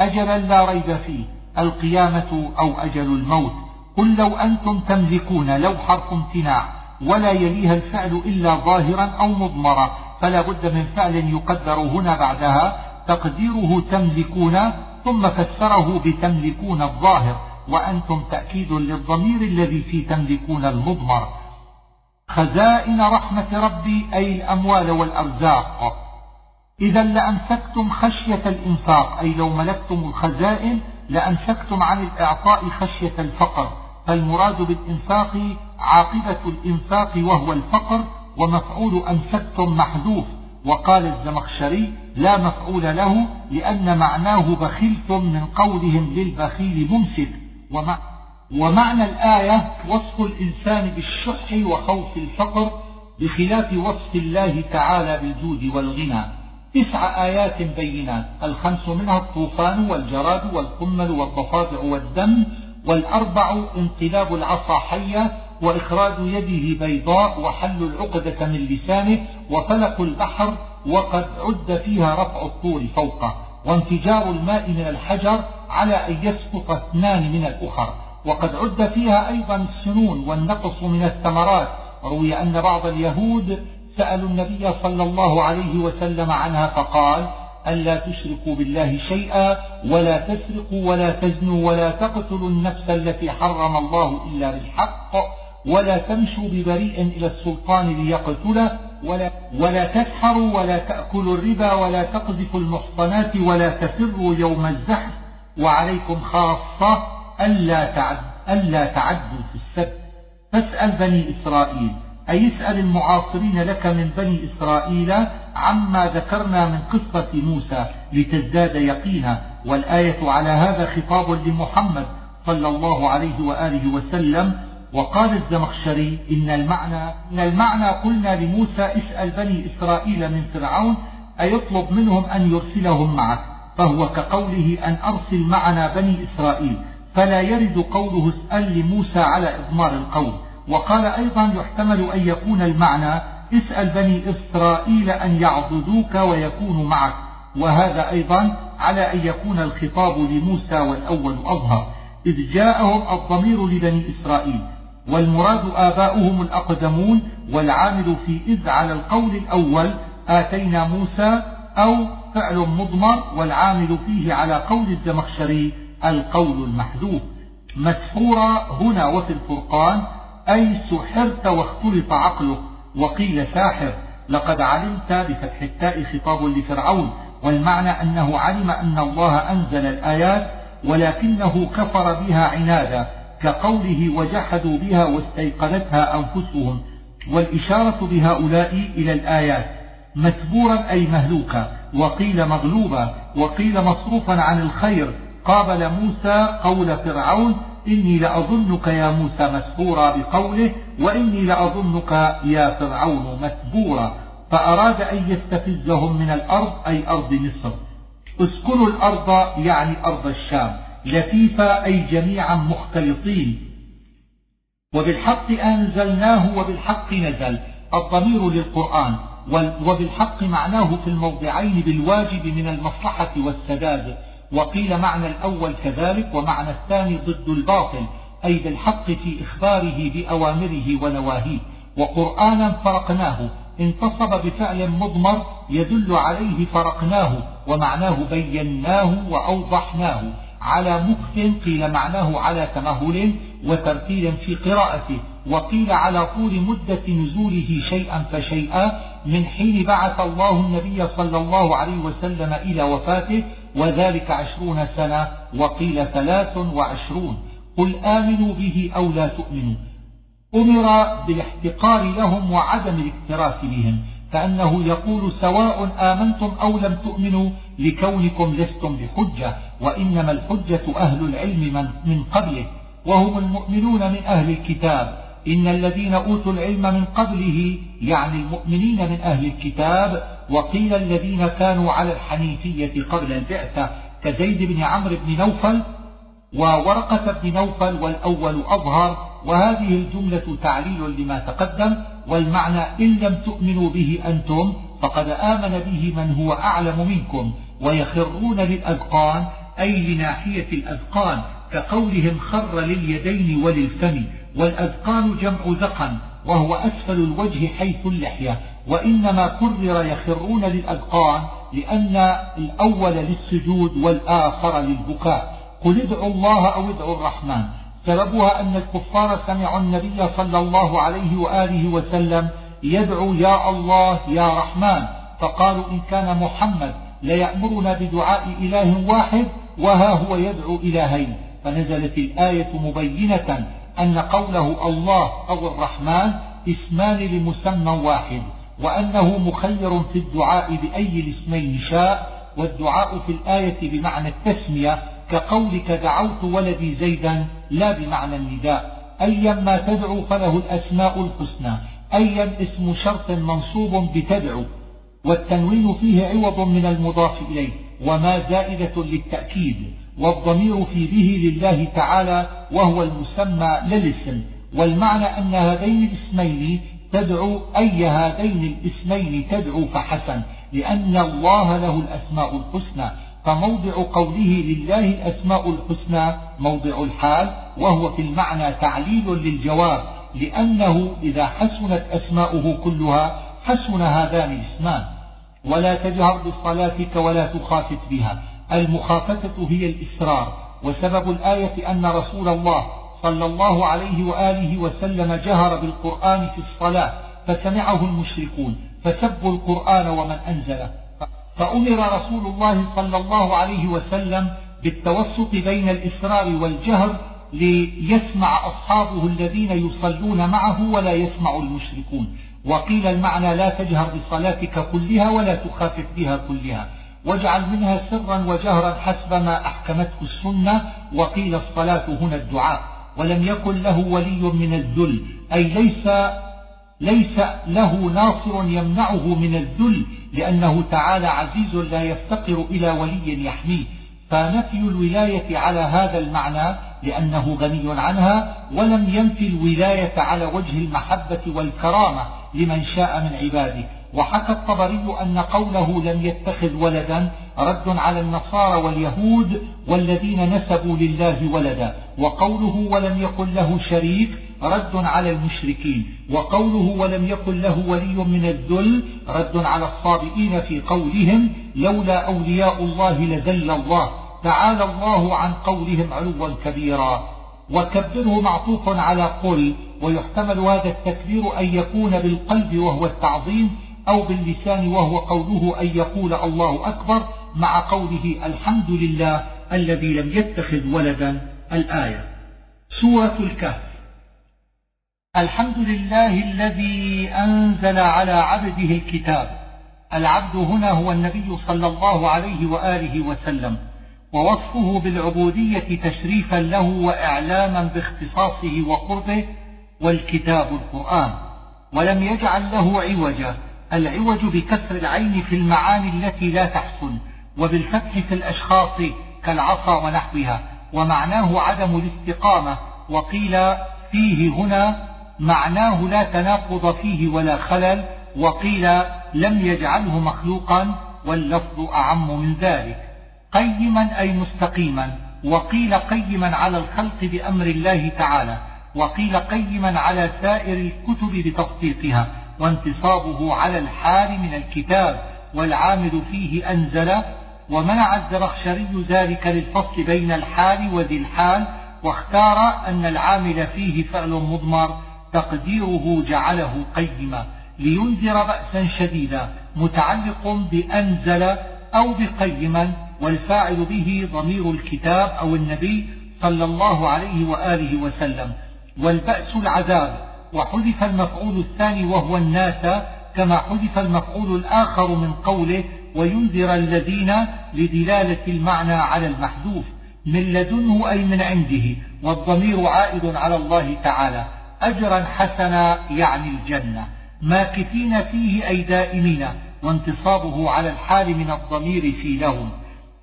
أجلا لا ريب فيه القيامة أو أجل الموت. قل لو أنتم تملكون لو حرف امتناع. ولا يليها الفعل إلا ظاهرا أو مضمرا فلا بد من فعل يقدر هنا بعدها تقديره تملكون ثم فسره بتملكون الظاهر وأنتم تأكيد للضمير الذي في تملكون المضمر. خزائن رحمة ربي أي الأموال والأرزاق. إذا لأمسكتم خشية الإنفاق أي لو ملكتم الخزائن لأمسكتم عن الإعطاء خشية الفقر. فالمراد بالإنفاق عاقبة الإنفاق وهو الفقر ومفعول أمسكتم محذوف. وقال الزمخشري لا مفعول له لأن معناه بخلتم من قولهم للبخيل ممسك. ومعنى الآية وصف الإنسان بالشح وخوف الفقر بخلاف وصف الله تعالى بالجود والغنى. تسع آيات بينات الخمس منها الطوفان والجراد والقمل والضفادع والدم والأربع انقلاب العصا حية وإخراج يده بيضاء وحل العقدة من لسانه وفلق البحر وقد عد فيها رفع الطور فوقه وانفجار الماء من الحجر على أن يسقط اثنان من الأخر وقد عد فيها أيضا السنون والنقص من الثمرات روي أن بعض اليهود سألوا النبي صلى الله عليه وسلم عنها فقال ألا تشركوا بالله شيئا ولا تسرقوا ولا تزنوا ولا تقتلوا النفس التي حرم الله إلا بالحق ولا تمشوا ببريء إلى السلطان ليقتله ولا, ولا تسحروا ولا تأكلوا الربا ولا تقذفوا المحصنات ولا تفروا يوم الزحف وعليكم خاصة ألا, ألا تعدوا في السبت. فاسأل بني إسرائيل. أي اسأل المعاصرين لك من بني إسرائيل عما ذكرنا من قصة موسى لتزداد يقينا؟ والآية على هذا خطاب لمحمد صلى الله عليه وآله وسلم. وقال الزمخشري إن المعنى, إن المعنى قلنا لموسى اسأل بني إسرائيل من فرعون أيطلب منهم أن يرسلهم معك. فهو كقوله أن أرسل معنا بني إسرائيل. فلا يرد قوله اسأل لموسى على إضمار القول. وقال أيضا يحتمل أن يكون المعنى اسأل بني إسرائيل أن يعبدوك ويكونوا معك وهذا أيضا على أن يكون الخطاب لموسى والأول أظهر إذ جاءهم الضمير لبني إسرائيل والمراد آباؤهم الأقدمون والعامل في إذ على القول الأول آتينا موسى أو فعل مضمر والعامل فيه على قول الزمخشري القول المحذوف. مسحورة هنا وفي الفرقان أي سحرت واختلط عقلك وقيل ساحر لقد علمت بفتح التاء خطاب لفرعون والمعنى أنه علم أن الله أنزل الآيات ولكنه كفر بها عنادا كقوله وجحدوا بها واستيقنتها أنفسهم والإشارة بهؤلاء إلى الآيات متبورا أي مهلوكا وقيل مغلوبا وقيل مصروفا عن الخير قابل موسى قول فرعون إني لأظنك يا موسى مسحورا بقوله وإني لأظنك يا فرعون مثبورا فأراد أن يستفزهم من الأرض أي أرض مصر. اسكنوا الأرض يعني أرض الشام لفيفا أي جميعا مختلطين. وبالحق أنزلناه وبالحق نزل. الضمير للقرآن وبالحق معناه في الموضعين بالواجب من المصلحة والسداد. وقيل معنى الأول كذلك ومعنى الثاني ضد الباطل أي بالحق في إخباره بأوامره ونواهيه. وقرآنا فرقناه انتصب بفعل مضمر يدل عليه فرقناه ومعناه بيناه وأوضحناه. على مكث قيل معناه على تمهل وترتيل في قراءته. وقيل على طول مدة نزوله شيئا فشيئا من حين بعث الله النبي صلى الله عليه وسلم إلى وفاته وذلك عشرون سنة وقيل ثلاث وعشرون. قل آمنوا به أو لا تؤمنوا. أمر بالاحتقار لهم وعدم الاكتراث بهم كأنه يقول سواء آمنتم أو لم تؤمنوا لكونكم لستم بحجة وإنما الحجة أهل العلم من, من قبله وهم المؤمنون من أهل الكتاب. إن الذين أوتوا العلم من قبله يعني المؤمنين من أهل الكتاب وقيل الذين كانوا على الحنيفية قبل البعثة كزيد بن عمرو بن نوفل وورقة بن نوفل والأول أظهر وهذه الجملة تعليل لما تقدم والمعنى إن لم تؤمنوا به أنتم فقد آمن به من هو أعلم منكم ويخرون للأذقان أي لناحية الأذقان كقولهم خر لليدين وللفم. والأذقان جمع ذقن وهو أسفل الوجه حيث اللحية. وإنما كرر يخرون للأذقان لأن الأول للسجود والآخر للبكاء. قل ادعوا الله أو ادعوا الرحمن. سببها أن الكفار سمعوا النبي صلى الله عليه وآله وسلم يدعو يا الله يا رحمن. فقالوا إن كان محمد ليأمرنا بدعاء إله واحد وها هو يدعو إلهين. فنزلت الآية مبينة أن قوله الله أو الرحمن اسمان لمسمى واحد وأنه مخير في الدعاء بأي الاسمين شاء والدعاء في الآية بمعنى التسمية كقولك دعوت ولدي زيدا لا بمعنى النداء. أيا ما تدعو فله الأسماء الحسنى أيا اسم شرط منصوب بتدعو والتنوين فيه عوض من المضاف إليه وما زائدة للتأكيد. والضمير في به لله تعالى وهو المسمى للاسم والمعنى أن هذين الاسمين تدعو أي هذين الاسمين تدعو فحسن لأن الله له الأسماء الحسنى فموضع قوله لله الأسماء الحسنى موضع الحال وهو في المعنى تعليل للجواب لأنه إذا حسنت أسماؤه كلها حسن هذان الاسمان. ولا تجهر بصلاتك ولا تخافت بها. المخافتة هي الإسرار وسبب الآية أن رسول الله صلى الله عليه وآله وسلم جهر بالقرآن في الصلاة فسمعه المشركون فسبوا القرآن ومن أنزله. فأمر رسول الله صلى الله عليه وسلم بالتوسط بين الإسرار والجهر ليسمع أصحابه الذين يصلون معه ولا يسمع المشركون. وقيل المعنى لا تجهر بصلاتك كلها ولا تخافت بها كلها. واجعل منها سرا وجهرا حسب ما أحكمته السنة وقيل الصلاة هنا الدعاء. ولم يكن له ولي من الذل أي ليس ليس له ناصر يمنعه من الذل لأنه تعالى عزيز لا يفتقر إلى ولي يحميه. فنفي الولاية على هذا المعنى لأنه غني عنها ولم ينفي الولاية على وجه المحبة والكرامة لمن شاء من عباده. وحكى الطبري أن قوله لم يتخذ ولدا رد على النصارى واليهود والذين نسبوا لله ولدا وقوله ولم يكن له شريك رد على المشركين وقوله ولم يكن له ولي من الذل رد على الصابئين في قولهم لولا أولياء الله لذل الله تعالى الله عن قولهم علوا كبيرا. وكبره معطوف على قل ويحتمل هذا التكبير أن يكون بالقلب وهو التعظيم أو باللسان وهو قوله أن يقول الله أكبر مع قوله الحمد لله الذي لم يتخذ ولدا الآية. سورة الكهف. الحمد لله الذي أنزل على عبده الكتاب. العبد هنا هو النبي صلى الله عليه وآله وسلم. ووصفه بالعبودية تشريفا له وإعلاما باختصاصه وقربه والكتاب القرآن. ولم يجعل له عوجا. العوج بكسر العين في المعاني التي لا تحسن وبالفتح في الأشخاص كالعصا ونحوها ومعناه عدم الاستقامة وقيل فيه هنا معناه لا تناقض فيه ولا خلل وقيل لم يجعله مخلوقا واللفظ أعم من ذلك. قيما أي مستقيما وقيل قيما على الخلق بأمر الله تعالى وقيل قيما على سائر الكتب بتصديقها وانتصابه على الحال من الكتاب والعامل فيه أنزل ومنع الزرخشري ذلك للفصل بين الحال وذي الحال واختار أن العامل فيه فعل مضمر تقديره جعله قيما لينذر بأسا شديدا متعلق بأنزل أو بقيما والفاعل به ضمير الكتاب أو النبي صلى الله عليه وآله وسلم والبأس العذاب وحذف المفعول الثاني وهو الناس كما حذف المفعول الآخر من قوله وينذر الذين لدلالة المعنى على المحذوف من لدنه أي من عنده والضمير عائد على الله تعالى. أجرا حسنا يعني الجنة. ماكثين فيه أي دائمين وانتصابه على الحال من الضمير في لهم.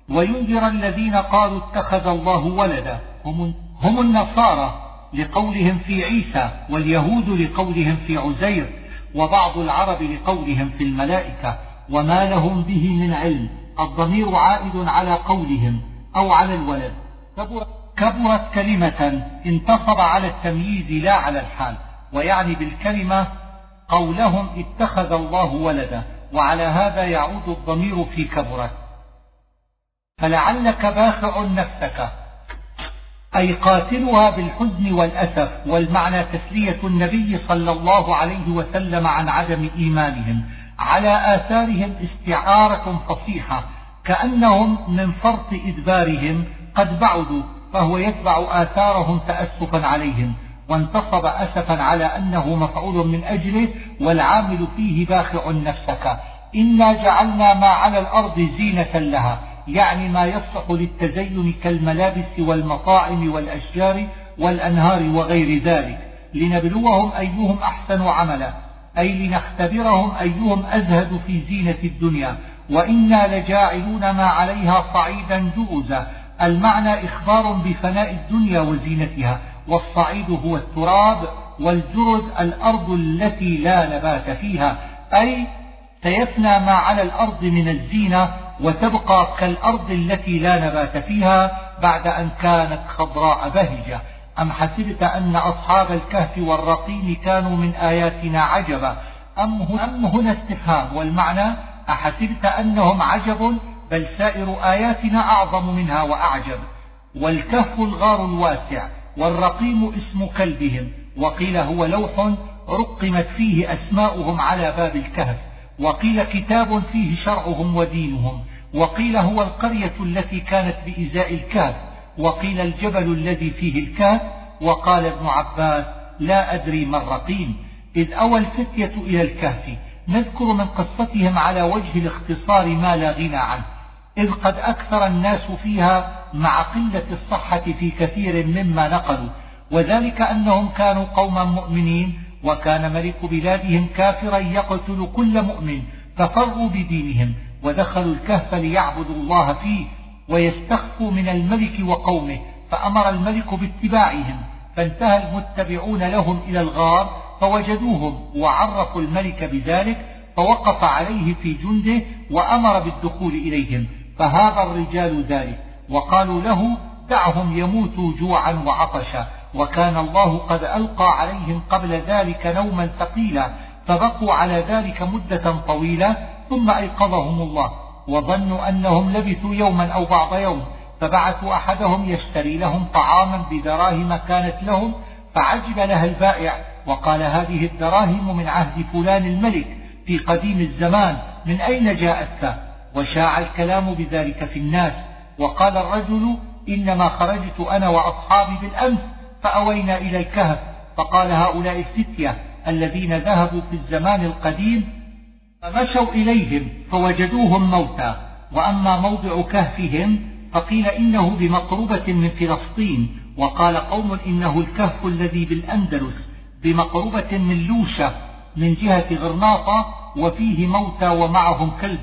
وينذر الذين قالوا اتخذ الله ولدا. هم, هم النصارى. لقولهم في عيسى واليهود لقولهم في عزير وبعض العرب لقولهم في الملائكة وما لهم به من علم الضمير عائد على قولهم أو على الولد. كبرت كلمة انتصب على التمييز لا على الحال ويعني بالكلمة قولهم اتخذ الله ولدا وعلى هذا يعود الضمير في كبرت فلعلك باخع نفسك أي قاتلها بالحزن والأسف والمعنى تسلية النبي صلى الله عليه وسلم عن عدم إيمانهم. على آثارهم استعارة فصيحة كأنهم من فرط إدبارهم قد بعدوا فهو يتبع آثارهم تأسفا عليهم وانتصب أسفا على أنه مفعول من أجله والعامل فيه باخع نفسك. إنا جعلنا ما على الأرض زينة لها يعني ما يصلح للتزين كالملابس والمطاعم والأشجار والأنهار وغير ذلك. لنبلوهم أيهم أحسن عملا. أي لنختبرهم أيهم أزهد في زينة الدنيا. وإنا لجاعلون ما عليها صعيدا جوزا المعنى إخبار بفناء الدنيا وزينتها. والصعيد هو التراب والجرد الأرض التي لا نبات فيها. أي سيفنى ما على الأرض من الزينة وتبقى كالأرض التي لا نبات فيها بعد أن كانت خضراء بهجة. أم حسبت أن أصحاب الكهف والرقيم كانوا من آياتنا عجبا؟ أم هنا استفهام والمعنى أحسبت أنهم عجب بل سائر آياتنا أعظم منها وأعجب. والكهف الغار الواسع والرقيم اسم كلبهم وقيل هو لوح رقمت فيه أسماؤهم على باب الكهف. وقيل كتاب فيه شرعهم ودينهم وقيل هو القرية التي كانت بإزاء الكهف وقيل الجبل الذي فيه الكهف وقال ابن عباس لا أدري ما الرقيم إذ أوى الفتية إلى الكهف نذكر من قصتهم على وجه الاختصار ما لا غنى عنه إذ قد أكثر الناس فيها مع قلة الصحة في كثير مما نقلوا وذلك أنهم كانوا قوما مؤمنين وكان ملك بلادهم كافرا يقتل كل مؤمن ففروا بدينهم ودخلوا الكهف ليعبدوا الله فيه ويستخفوا من الملك وقومه فأمر الملك باتباعهم فانتهى المتبعون لهم إلى الغار فوجدوهم وعرفوا الملك بذلك فوقف عليه في جنده وأمر بالدخول إليهم فهذا الرجال ذلك وقالوا له دعهم يموتوا جوعا وعطشا. وكان الله قد ألقى عليهم قبل ذلك نوما ثقيلا فبقوا على ذلك مدة طويلة ثم أيقظهم الله وظنوا أنهم لبثوا يوما أو بعض يوم فبعثوا أحدهم يشتري لهم طعاما بدراهم كانت لهم فعجب لها البائع وقال هذه الدراهم من عهد فلان الملك في قديم الزمان من أين جاءتك؟ وشاع الكلام بذلك في الناس وقال الرجل إنما خرجت أنا وأصحابي بالأمس فأوينا إلى الكهف فقال هؤلاء الفتية الذين ذهبوا في الزمان القديم فمشوا إليهم فوجدوهم موتى وأما موضع كهفهم فقيل إنه بمقربة من فلسطين وقال قوم إنه الكهف الذي بالأندلس بمقربة من لوشة من جهة غرناطة وفيه موتى ومعهم كلب.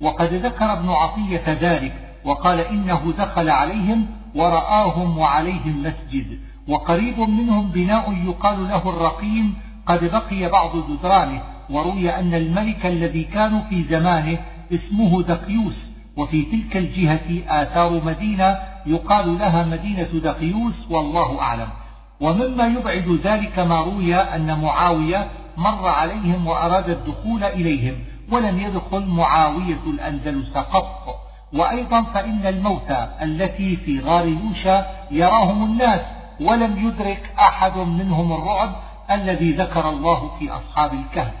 وقد ذكر ابن عطية ذلك وقال إنه دخل عليهم ورآهم وعليهم مسجد. وقريب منهم بناء يقال له الرقيم قد بقي بعض جدرانه وروي أن الملك الذي كانوا في زمانه اسمه دقيوس وفي تلك الجهة آثار مدينة يقال لها مدينة دقيوس والله أعلم. ومما يبعد ذلك ما روي أن معاوية مر عليهم وأراد الدخول إليهم ولم يدخل معاوية الأندلس قط وأيضا فإن الموتى التي في غار يوشى يراهم الناس ولم يدرك أحد منهم الرعب الذي ذكر الله في أصحاب الكهف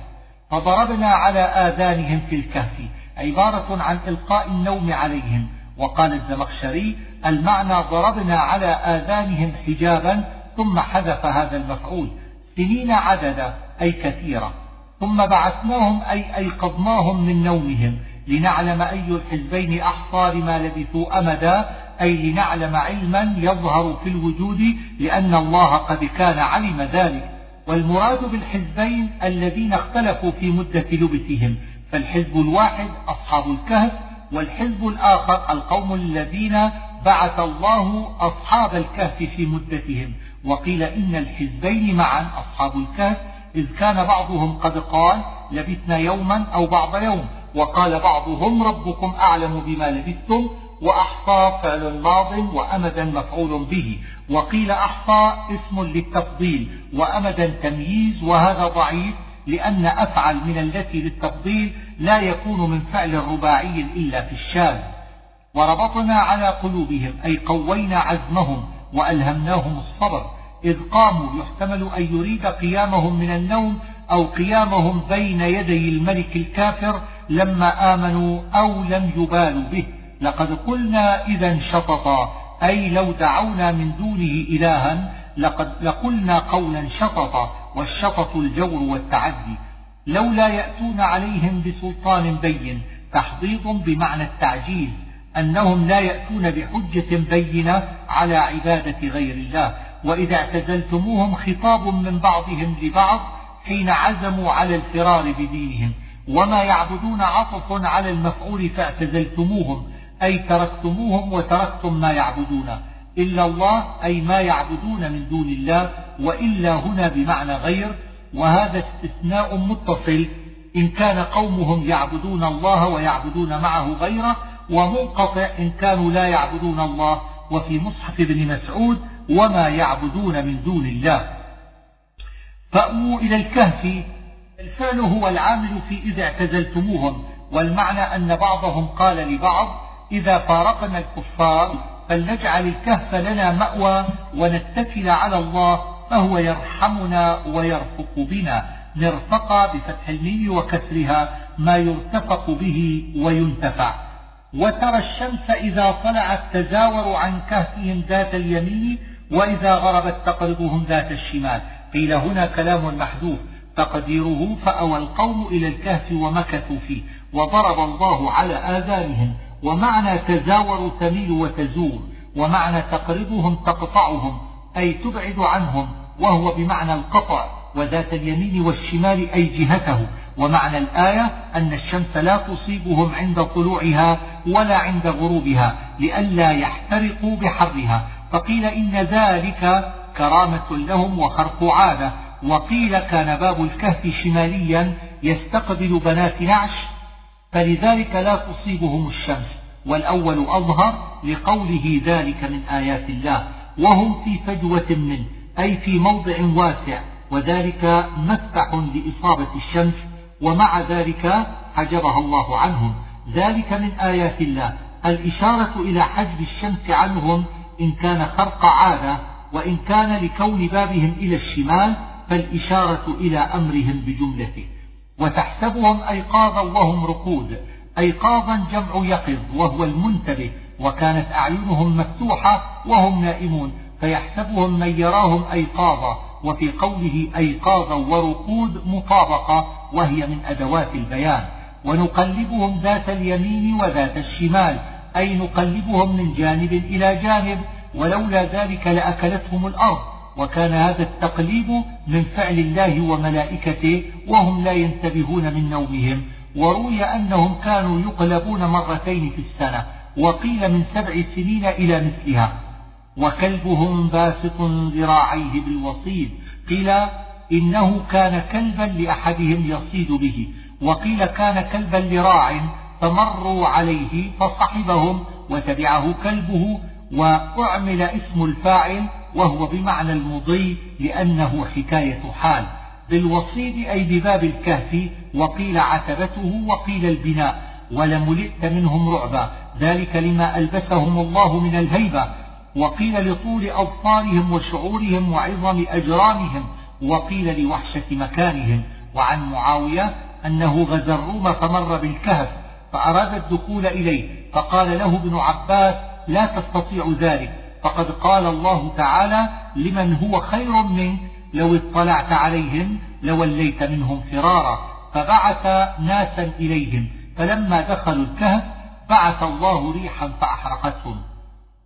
فضربنا على آذانهم في الكهف عبارة عن إلقاء النوم عليهم وقال الزمخشري المعنى ضربنا على آذانهم حجابا ثم حذف هذا المفعول سنين عددا أي كثيرة ثم بعثناهم أي أيقظناهم من نومهم لنعلم أي الحزبين أحصى لما لبثوا أمدا أي لنعلم علما يظهر في الوجود لأن الله قد كان علم ذلك. والمراد بالحزبين الذين اختلفوا في مدة لبثهم فالحزب الواحد أصحاب الكهف والحزب الآخر القوم الذين بعث الله أصحاب الكهف في مدتهم. وقيل إن الحزبين معا أصحاب الكهف إذ كان بعضهم قد قال لبثنا يوما أو بعض يوم. وقال بعضهم ربكم أعلم بما لبثتم وأحصى فعل ماض وأمدا مفعول به. وقيل أحصى اسم للتفضيل وأمدا تمييز وهذا ضعيف لأن أفعل من التي للتفضيل لا يكون من فعل رباعي إلا في الشاذ. وربطنا على قلوبهم أي قوينا عزمهم وألهمناهم الصبر. إذ قاموا يحتمل أن يريد قيامهم من النوم أو قيامهم بين يدي الملك الكافر لما آمنوا أو لم يبالوا به. لقد قلنا إذا شططا. أي لو دعونا من دونه إلها لقد لقلنا قولا شططا. والشطط الجور والتعدي. لولا يأتون عليهم بسلطان بين. تحضيض بمعنى التعجيز. أنهم لا يأتون بحجة بينة على عبادة غير الله. وإذا اعتزلتموهم خطاب من بعضهم لبعض حين عزموا على الفرار بدينهم. وما يعبدون عطف على المفعول فاعتزلتموهم أي تركتموهم وتركتم ما يعبدون إلا الله أي ما يعبدون من دون الله وإلا هنا بمعنى غير وهذا استثناء متصل إن كان قومهم يعبدون الله ويعبدون معه غيره ومنقطع إن كانوا لا يعبدون الله وفي مصحف ابن مسعود وما يعبدون من دون الله. فأووا إلى الكهف الفعل هو العامل في إذا اعتزلتموهم والمعنى أن بعضهم قال لبعض إذا فارقنا الكفار فلنجعل الكهف لنا مأوى ونتكل على الله فهو يرحمنا ويرفق بنا. نرفق بفتح الميم وكسرها ما يرتفق به وينتفع. وترى الشمس إذا طلعت تزاور عن كهفهم ذات اليمين وإذا غربت تقرضهم ذات الشمال. قيل هنا كلام محذوف. تقديره فأوى القوم إلى الكهف ومكثوا فيه وضرب الله على آذانهم ومعنى تزاور تميل وتزور ومعنى تقرضهم تقطعهم أي تبعد عنهم وهو بمعنى القطع وذات اليمين والشمال أي جهته ومعنى الآية أن الشمس لا تصيبهم عند طلوعها ولا عند غروبها لئلا يحترقوا بحرها فقيل إن ذلك كرامة لهم وخرق عادة وقيل كان باب الكهف شماليا يستقبل بنات نعش فلذلك لا تصيبهم الشمس والأول أظهر لقوله ذلك من آيات الله وهم في فجوة منه أي في موضع واسع وذلك مفتح لإصابة الشمس ومع ذلك حجبها الله عنهم. ذلك من آيات الله. الإشارة إلى حجب الشمس عنهم إن كان خرق عادة وإن كان لكون بابهم إلى الشمال فالإشارة إلى أمرهم بجملته وتحسبهم أيقاظا وهم رقود أيقاظا جمع يقظ وهو المنتبه وكانت أعينهم مفتوحة وهم نائمون فيحسبهم من يراهم أيقاظا وفي قوله أيقاظا ورقود مطابقة وهي من أدوات البيان. ونقلبهم ذات اليمين وذات الشمال أي نقلبهم من جانب إلى جانب ولولا ذلك لأكلتهم الأرض. وكان هذا التقليب من فعل الله وملائكته وهم لا ينتبهون من نومهم وروي أنهم كانوا يقلبون مرتين في السنة وقيل من سبع سنين إلى مثلها. وكلبهم باسط ذراعيه بالوصيد قيل إنه كان كلبا لأحدهم يصيد به وقيل كان كلبا لراع فمروا عليه فصحبهم وتبعه كلبه وأعمل اسم الفاعل وهو بمعنى المضي لأنه حكاية حال بالوصيد أي بباب الكهف وقيل عتبته وقيل البناء ولملئت منهم رعبا ذلك لما ألبسهم الله من الهيبة وقيل لطول أظفارهم وشعورهم وعظم أجرامهم وقيل لوحشة مكانهم وعن معاوية أنه غزا الروم فمر بالكهف فأراد الدخول إليه فقال له ابن عباس لا تستطيع ذلك فقد قال الله تعالى لمن هو خير منك لو اطلعت عليهم لوليت منهم فرارا فبعث ناسا إليهم فلما دخلوا الكهف بعث الله ريحا فأحرقتهم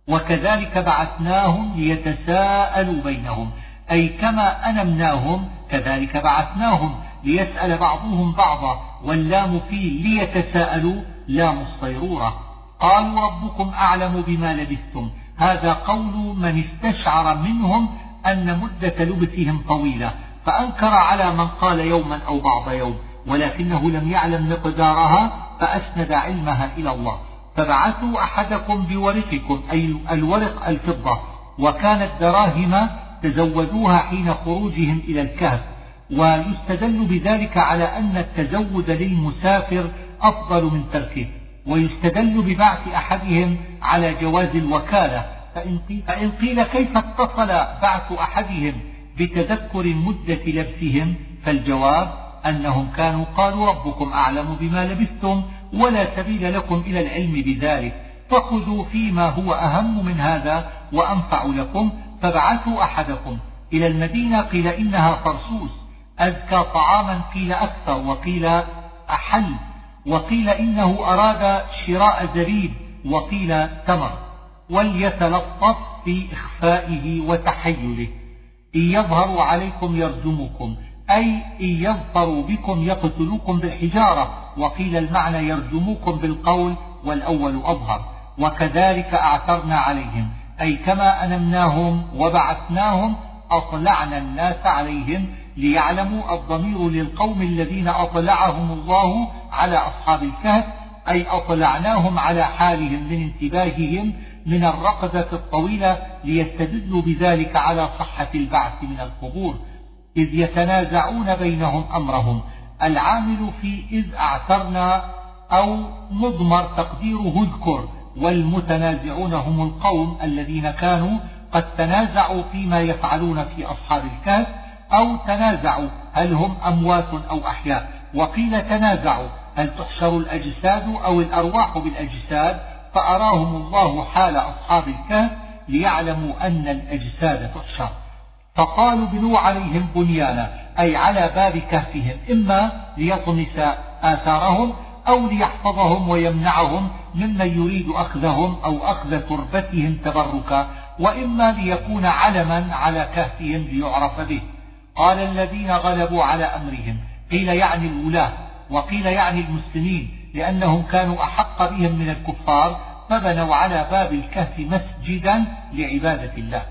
وكذلك بعثناهم ليتساءلوا بينهم أي كما أنمناهم كذلك بعثناهم ليسأل بعضهم بعضا واللام فيه ليتساءلوا لام الصيرورة قالوا ربكم أعلم بما لبثتم هذا قول من استشعر منهم أن مدة لبثهم طويلة فأنكر على من قال يوما أو بعض يوم ولكنه لم يعلم مقدارها فأسند علمها إلى الله. فبعثوا أحدكم بورقكم أي الورق الفضة وكانت دراهم تزودوها حين خروجهم إلى الكهف ويستدل بذلك على أن التزود للمسافر أفضل من تركه. ويستدل ببعث أحدهم على جواز الوكالة. فإن قيل, كيف اتصل بعث أحدهم بتذكر مدة لبسهم فالجواب أنهم كانوا قالوا ربكم أعلم بما لبثتم ولا سبيل لكم إلى العلم بذلك. فخذوا فيما هو أهم من هذا وأنفع لكم فابعثوا أحدكم إلى المدينة قيل إنها فرسوس أزكى طعاما قيل أكثر وقيل أحل. وقيل إنه أراد شراء زريب وقيل تمر وليتلطف في إخفائه وتحيله. إن يظهروا عليكم يرجمكم أي إن يظفروا بكم يقتلوكم بالحجارة وقيل المعنى يرجموكم بالقول والأول أظهر. وكذلك أعثرنا عليهم أي كما أنمناهم وبعثناهم أطلعنا الناس عليهم ليعلموا الضمير للقوم الذين أطلعهم الله على أصحاب الكهف أي أطلعناهم على حالهم من انتباههم من الرقدة الطويلة ليستدلوا بذلك على صحة البعث من القبور إذ يتنازعون بينهم أمرهم العامل في إذ أعثرنا أو مضمر تقديره اذكر والمتنازعون هم القوم الذين كانوا قد تنازعوا فيما يفعلون في أصحاب الكهف أو تنازعوا هل هم أموات أو أحياء؟ وقيل تنازعوا هل تحشر الأجساد أو الأرواح بالأجساد؟ فأراهم الله حال أصحاب الكهف ليعلموا أن الأجساد تحشر. فقالوا بنوا عليهم بنيانا أي على باب كهفهم إما ليطمس آثارهم أو ليحفظهم ويمنعهم ممن يريد أخذهم أو أخذ تربتهم تبركا وإما ليكون علما على كهفهم ليعرف به. قال الذين غلبوا على أمرهم قيل يعني الولاة وقيل يعني المسلمين لأنهم كانوا أحق بهم من الكفار فبنوا على باب الكهف مسجدا لعبادة الله.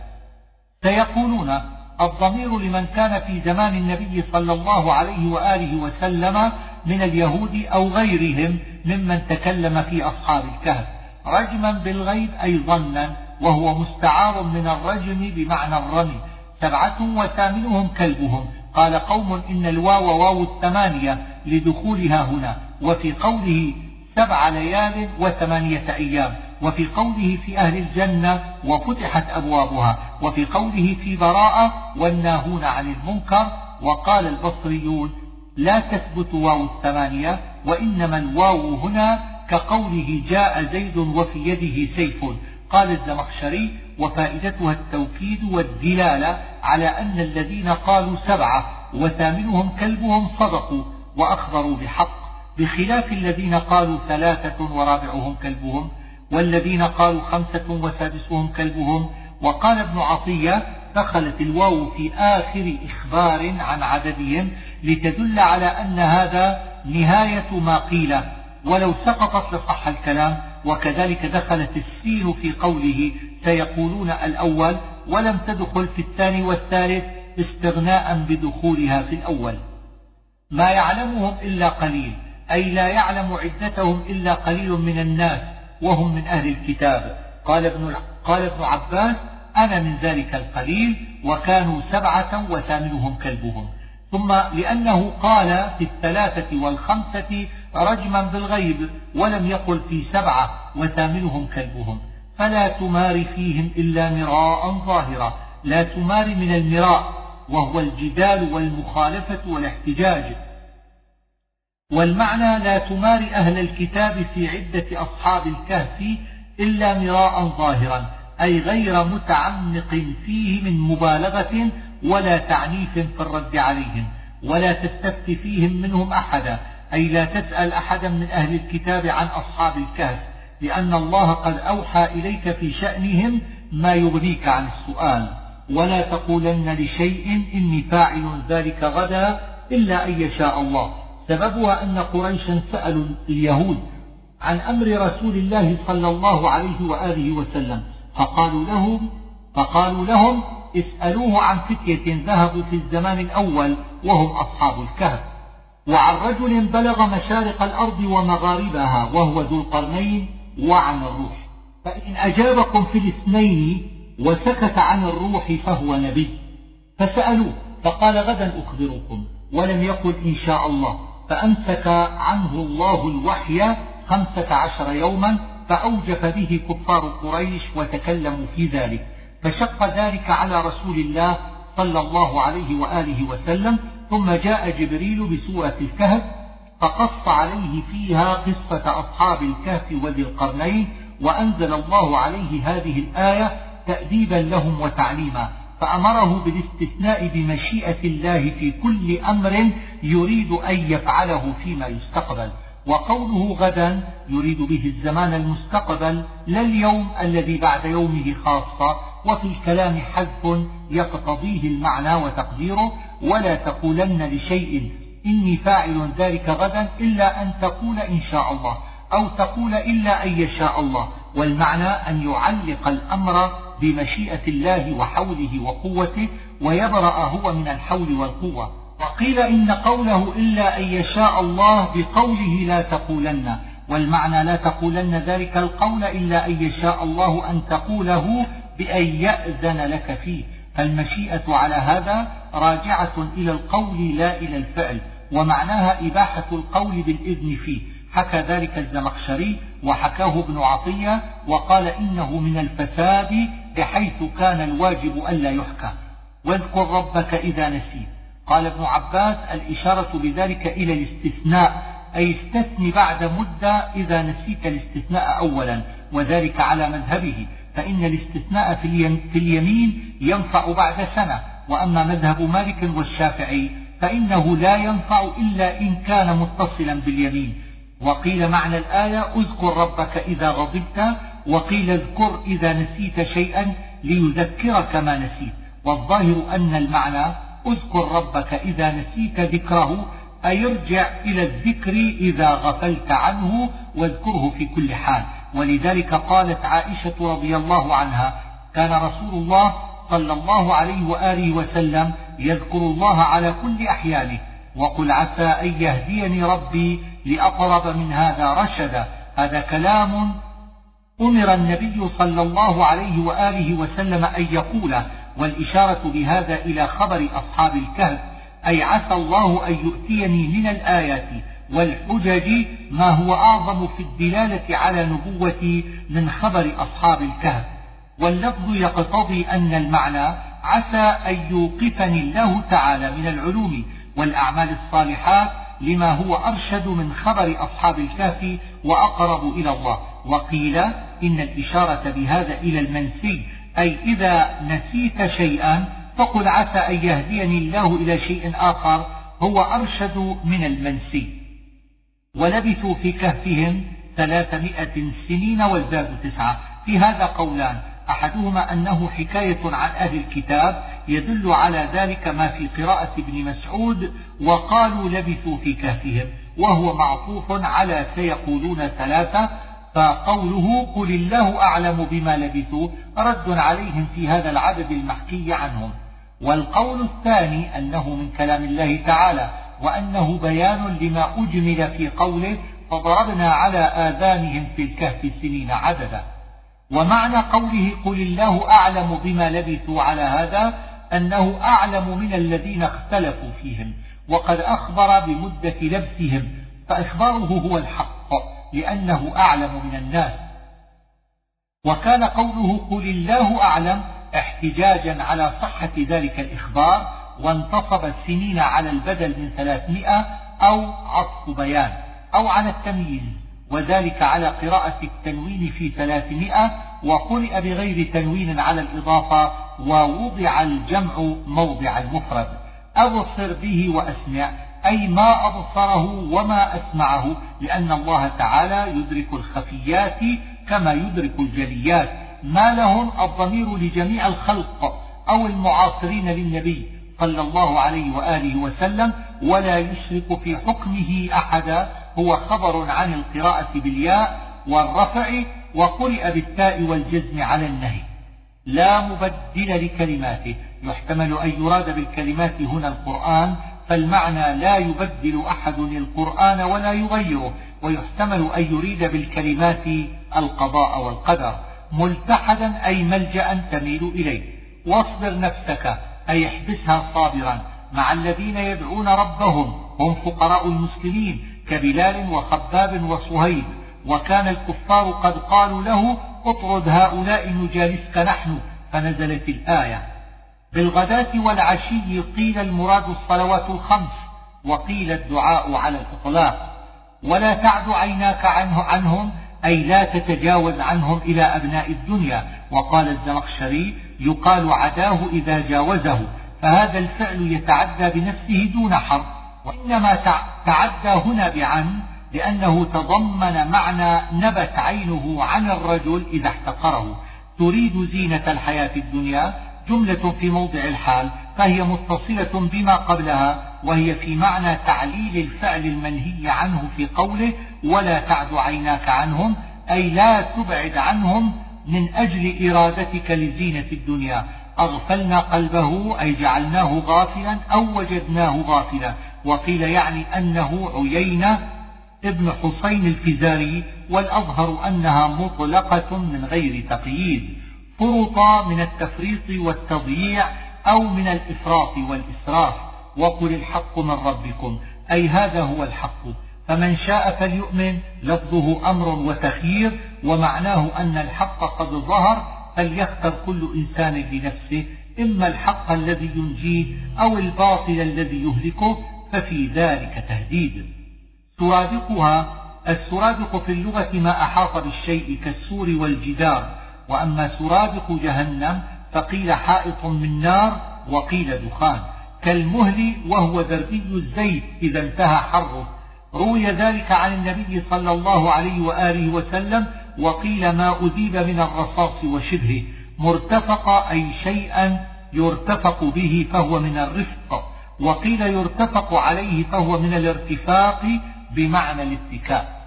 سيقولون الضمير لمن كان في زمان النبي صلى الله عليه وآله وسلم من اليهود أو غيرهم ممن تكلم في أصحاب الكهف. رجما بالغيب أي ظنا وهو مستعار من الرجم بمعنى الرمي. سبعة وثامنهم كلبهم. قال قوم إن الواو واو الثمانية لدخولها هنا وفي قوله سبع ليال وثمانية أيام وفي قوله في أهل الجنة وفتحت أبوابها وفي قوله في براءة والناهون عن المنكر. وقال البصريون لا تثبت واو الثمانية وإنما الواو هنا كقوله جاء زيد وفي يده سيف. قال الزمخشري وفائدتها التوكيد والدلالة على أن الذين قالوا سبعة وثامنهم كلبهم صدقوا وأخبروا بحق بخلاف الذين قالوا ثلاثة ورابعهم كلبهم والذين قالوا خمسة وسادسهم كلبهم. وقال ابن عطية دخلت الواو في آخر إخبار عن عددهم لتدل على أن هذا نهاية ما قيل ولو سقطت لصح الكلام. وكذلك دخلت السين في قوله سيقولون الأول ولم تدخل في الثاني والثالث استغناء بدخولها في الأول. ما يعلمهم إلا قليل أي لا يعلم عدتهم إلا قليل من الناس وهم من أهل الكتاب. قال ابن, قال ابن عباس أنا من ذلك القليل وكانوا سبعة وثامنهم كلبهم. ثم لأنه قال في الثلاثة والخمسة رجما بالغيب ولم يقل في سبعة وثامنهم كلبهم. فلا تمار فيهم إلا مراء ظاهرا لا تمار من المراء وهو الجدال والمخالفة والاحتجاج. والمعنى لا تمار أهل الكتاب في عدة أصحاب الكهف إلا مراء ظاهرا أي غير متعمق فيه من مبالغة ولا تعنيف في الرد عليهم ولا تستفت فيهم منهم أحدا. أي لا تسأل أحدا من أهل الكتاب عن أصحاب الكهف لأن الله قد أوحى إليك في شأنهم ما يغنيك عن السؤال. ولا تقولن لشيء إني فاعل ذلك غدا إلا أن يشاء الله. سببها أن قريشا سألوا اليهود عن أمر رسول الله صلى الله عليه وآله وسلم فقالوا لهم فقالوا لهم اسألوه عن فتية ذهبوا في الزمان الأول وهم أصحاب الكهف. وعن رجل بلغ مشارق الأرض ومغاربها وهو ذو القرنين وعن الروح. فإن أجابكم في الاثنين وسكت عن الروح فهو نبي. فسألوه فقال غدا أخبركم ولم يقل إن شاء الله. فأمسك عنه الله الوحي خمسة عشر يوما فأوجف به كفار قريش وتكلموا في ذلك. فشق ذلك على رسول الله صلى الله عليه وآله وسلم ثم جاء جبريل بسورة الكهف فقص عليه فيها قصة أصحاب الكهف وذي القرنين وأنزل الله عليه هذه الآية تأديبا لهم وتعليما فأمره بالاستثناء بمشيئة الله في كل أمر يريد أن يفعله فيما يستقبل. وقوله غدا يريد به الزمان المستقبل لا اليوم الذي بعد يومه خاصة وفي الكلام حذف يقتضيه المعنى وتقديره ولا تقولن لشيء إني فاعل ذلك غدا إلا أن تقول إن شاء الله أو تقول إلا أن يشاء الله والمعنى أن يعلق الأمر بمشيئة الله وحوله وقوته ويبرأ هو من الحول والقوة. وقيل إن قوله إلا أن يشاء الله بقوله لا تقولن والمعنى لا تقولن ذلك القول إلا أن يشاء الله أن تقوله بأن يأذن لك فيه. فالمشيئة على هذا راجعة إلى القول لا إلى الفعل ومعناها إباحة القول بالإذن فيه. حكى ذلك الزمخشري وحكاه ابن عطية وقال إنه من الفساد بحيث كان الواجب ألا يحكى. واذكر ربك إذا نسيت. قال ابن عباس الإشارة بذلك إلى الاستثناء أي استثن بعد مدة إذا نسيت الاستثناء أولا وذلك على مذهبه فإن الاستثناء في اليمين ينفع بعد سنة وأما مذهب مالك والشافعي فإنه لا ينفع إلا إن كان متصلا باليمين. وقيل معنى الآية اذكر ربك إذا غضبت وقيل اذكر إذا نسيت شيئا ليذكرك ما نسيت. والظاهر أن المعنى اذكر ربك إذا نسيت ذكره أي ارجع إلى الذكر إذا غفلت عنه واذكره في كل حال. ولذلك قالت عائشة رضي الله عنها كان رسول الله صلى الله عليه وآله وسلم يذكر الله على كل أحيانه وقل عسى أن يهديني ربي لأقرب من هذا رشدا. هذا كلام أمر النبي صلى الله عليه وآله وسلم أن يقوله. والإشارة بهذا إلى خبر أصحاب الكهف أي عسى الله أن يؤتيني من الآيات والحجج ما هو أعظم في الدلالة على نبوتي من خبر أصحاب الكهف. واللفظ يقتضي أن المعنى عسى أن يوقفني الله تعالى من العلوم والأعمال الصالحات لما هو أرشد من خبر أصحاب الكهف وأقرب إلى الله. وقيل إن الإشارة بهذا إلى المنسي أي إذا نسيت شيئا فقل عسى أن يهديني الله إلى شيء آخر هو أرشد من المنسي. ولبثوا في كهفهم ثلاثمائة سنين وازدادوا تسعة. في هذا قولان أحدهما أنه حكاية عن أهل الكتاب يدل على ذلك ما في قراءة ابن مسعود وقالوا لبثوا في كهفهم وهو معطوف على سيقولون ثلاثة فقوله قل الله أعلم بما لبثوا رد عليهم في هذا العدد المحكي عنهم. والقول الثاني أنه من كلام الله تعالى وأنه بيان لما أجمل في قوله فضربنا على آذانهم في الكهف سنين عددا. ومعنى قوله قل الله أعلم بما لبثوا على هذا أنه أعلم من الذين اختلفوا فيهم وقد أخبر بمدة لبسهم فإخباره هو الحق. لأنه أعلم من الناس. وكان قوله قل الله أعلم احتجاجا على صحة ذلك الإخبار وانتصب السنين على البدل من ثلاثمائة أو عطف بيان أو على التمييز وذلك على قراءة التنوين في ثلاثمائة وقرئ بغير تنوين على الإضافة ووضع الجمع موضع المفرد. أبصر به وأسمع. أي ما أبصره وما أسمعه لأن الله تعالى يدرك الخفيات كما يدرك الجليات. ما لهم الضمير لجميع الخلق أو المعاصرين للنبي صلى الله عليه وآله وسلم ولا يشرك في حكمه أحدا. هو خبر عن القراءة بالياء والرفع وقرئ بالتاء والجزم على النهي. لا مبدل لكلماته. يحتمل أن يراد بالكلمات هنا القرآن فالمعنى لا يبدل أحد القرآن ولا يغيره ويحتمل أن يريد بالكلمات القضاء والقدر ملتحدا أي ملجأ تميل إليه. واصبر نفسك أي احبسها صابرا مع الذين يدعون ربهم هم فقراء المسلمين كبلال وخباب وصهيب. وكان الكفار قد قالوا له اطرد هؤلاء نجالسك نحن فنزلت الآية. بالغداة والعشي قيل المراد الصلوات الخمس وقيل الدعاء على الإطلاق. ولا تعد عيناك عنه عنهم أي لا تتجاوز عنهم إلى أبناء الدنيا. وقال الزمخشري يقال عداه إذا جاوزه. فهذا الفعل يتعدى بنفسه دون حرف وإنما تعدى هنا بعن لأنه تضمن معنى نبت عينه عن الرجل إذا احتقره. تريد زينة الحياة الدنيا؟ جملة في موضع الحال فهي متصلة بما قبلها وهي في معنى تعليل الفعل المنهي عنه في قوله ولا تعد عيناك عنهم أي لا تبعد عنهم من أجل إرادتك لزينة الدنيا أغفلنا قلبه أي جعلناه غافلا أو وجدناه غافلا. وقيل يعني أنه عيينة ابن حسين الفزاري والأظهر أنها مطلقة من غير تقييد. فرط من التفريط والتضييع أو من الإفراط والإسراف. وقل الحق من ربكم أي هذا هو الحق. فمن شاء فليؤمن لفظه أمر وتخيير ومعناه أن الحق قد ظهر فليختر كل إنسان لنفسه إما الحق الذي ينجيه أو الباطل الذي يهلكه ففي ذلك تهديد. سرادقها السرادق في اللغة ما أحاط بالشيء كالسور والجدار. وأما سرادق جهنم فقيل حائط من نار وقيل دخان كالمهل وهو ذربي الزيت إذا انتهى حره. روي ذلك عن النبي صلى الله عليه وآله وسلم وقيل ما أذيب من الرصاص وشبهه. مرتفق أي شيئا يرتفق به فهو من الرفق وقيل يرتفق عليه فهو من الارتفاق بمعنى الاتكاء.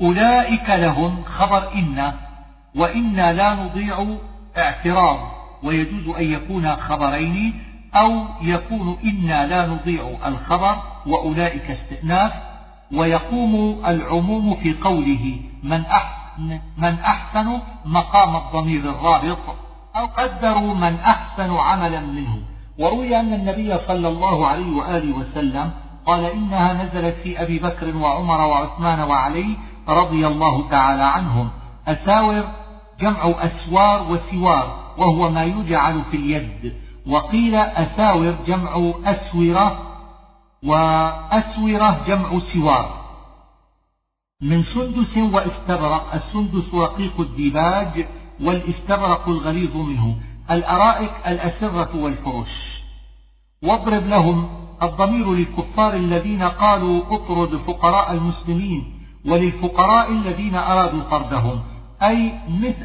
أولئك لهم خبر إن وإنا لا نضيع اعتراض ويجوز أن يكون خبرين أو يكون إنا لا نضيع الخبر وأولئك استئناف ويقوم العموم في قوله من أحسن, من أحسن مقام الضمير الرابط أو قدروا من أحسن عملا منه. وروي أن النبي صلى الله عليه وآله وسلم قال إنها نزلت في أبي بكر وعمر وعثمان وعلي رضي الله تعالى عنهم. أساور جمع أسوار وسوار وهو ما يجعل في اليد. وقيل أساور جمع أسورة وأسورة جمع سوار. من سندس واستبرق السندس رقيق الديباج والاستبرق الغليظ منه. الأرائك الأسرة والفرش. واضرب لهم الضمير للكفار الذين قالوا اطرد فقراء المسلمين وللفقراء الذين أرادوا طردهم. أي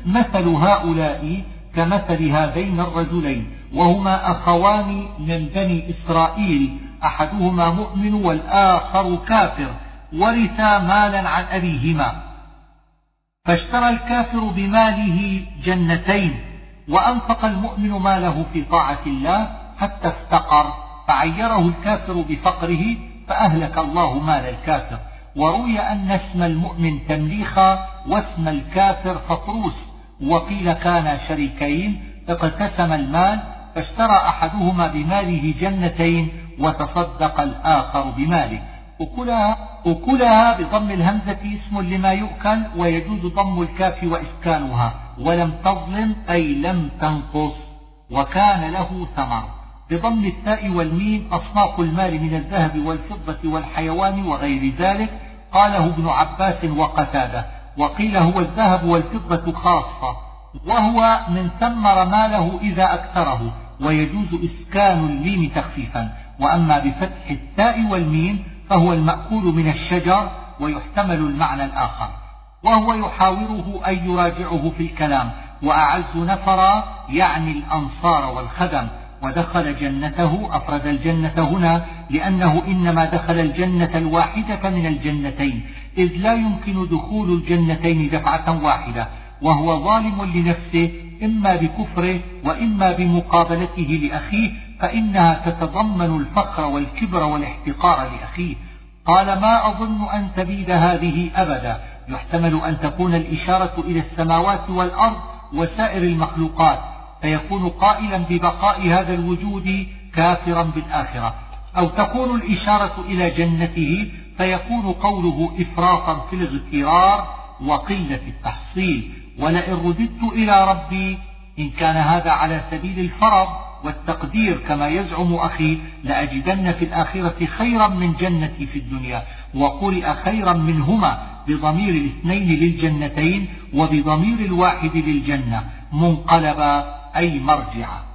مثل هؤلاء كمثل هذين الرجلين وهما أخوان من بني إسرائيل أحدهما مؤمن والآخر كافر ورثا مالا عن أبيهما. فاشترى الكافر بماله جنتين وأنفق المؤمن ماله في طاعة الله حتى افتقر فعيره الكافر بفقره فأهلك الله مال الكافر. وروي أن اسم المؤمن تمليخا واسم الكافر فطروس وقيل كانا شريكين اقتسم المال فاشترى أحدهما بماله جنتين وتصدق الآخر بماله. أكلها, أكلها بضم الهمزة اسم لما يؤكل ويجوز ضم الكاف وإسكانها. ولم تظلم أي لم تنقص وكان له ثمر. بضم التاء والميم أصناف المال من الذهب والفضة والحيوان وغير ذلك قاله ابن عباس وقتاده. وقيل هو الذهب والفضة خاصة. وهو من ثمر ماله إذا أكثره ويجوز إسكان الميم تخفيفا. وأما بفتح التاء والميم فهو المأكول من الشجر ويحتمل المعنى الآخر. وهو يحاوره أن يراجعه في الكلام. وأعز نفرا يعني الأنصار والخدم. ودخل جنته أفرد الجنة هنا لأنه إنما دخل الجنة الواحدة من الجنتين إذ لا يمكن دخول الجنتين دفعة واحدة وهو ظالم لنفسه إما بكفره وإما بمقابلته لأخيه فإنها تتضمن الفخر والكبر والاحتقار لأخيه. قال ما أظن أن تبيد هذه أبدا. يحتمل أن تكون الإشارة إلى السماوات والأرض وسائر المخلوقات. فيكون قائلا ببقاء هذا الوجود كافرا بالآخرة. أو تكون الإشارة إلى جنته فيكون قوله إفراطا في الاغترار وقلة التحصيل. ولئن رددت إلى ربي إن كان هذا على سبيل الفرض والتقدير كما يزعم أخي لأجدن في الآخرة خيرا من جنتي في الدنيا. وقرئ خيرا منهما بضمير الاثنين للجنتين وبضمير الواحد للجنة. منقلبا أي مرجعا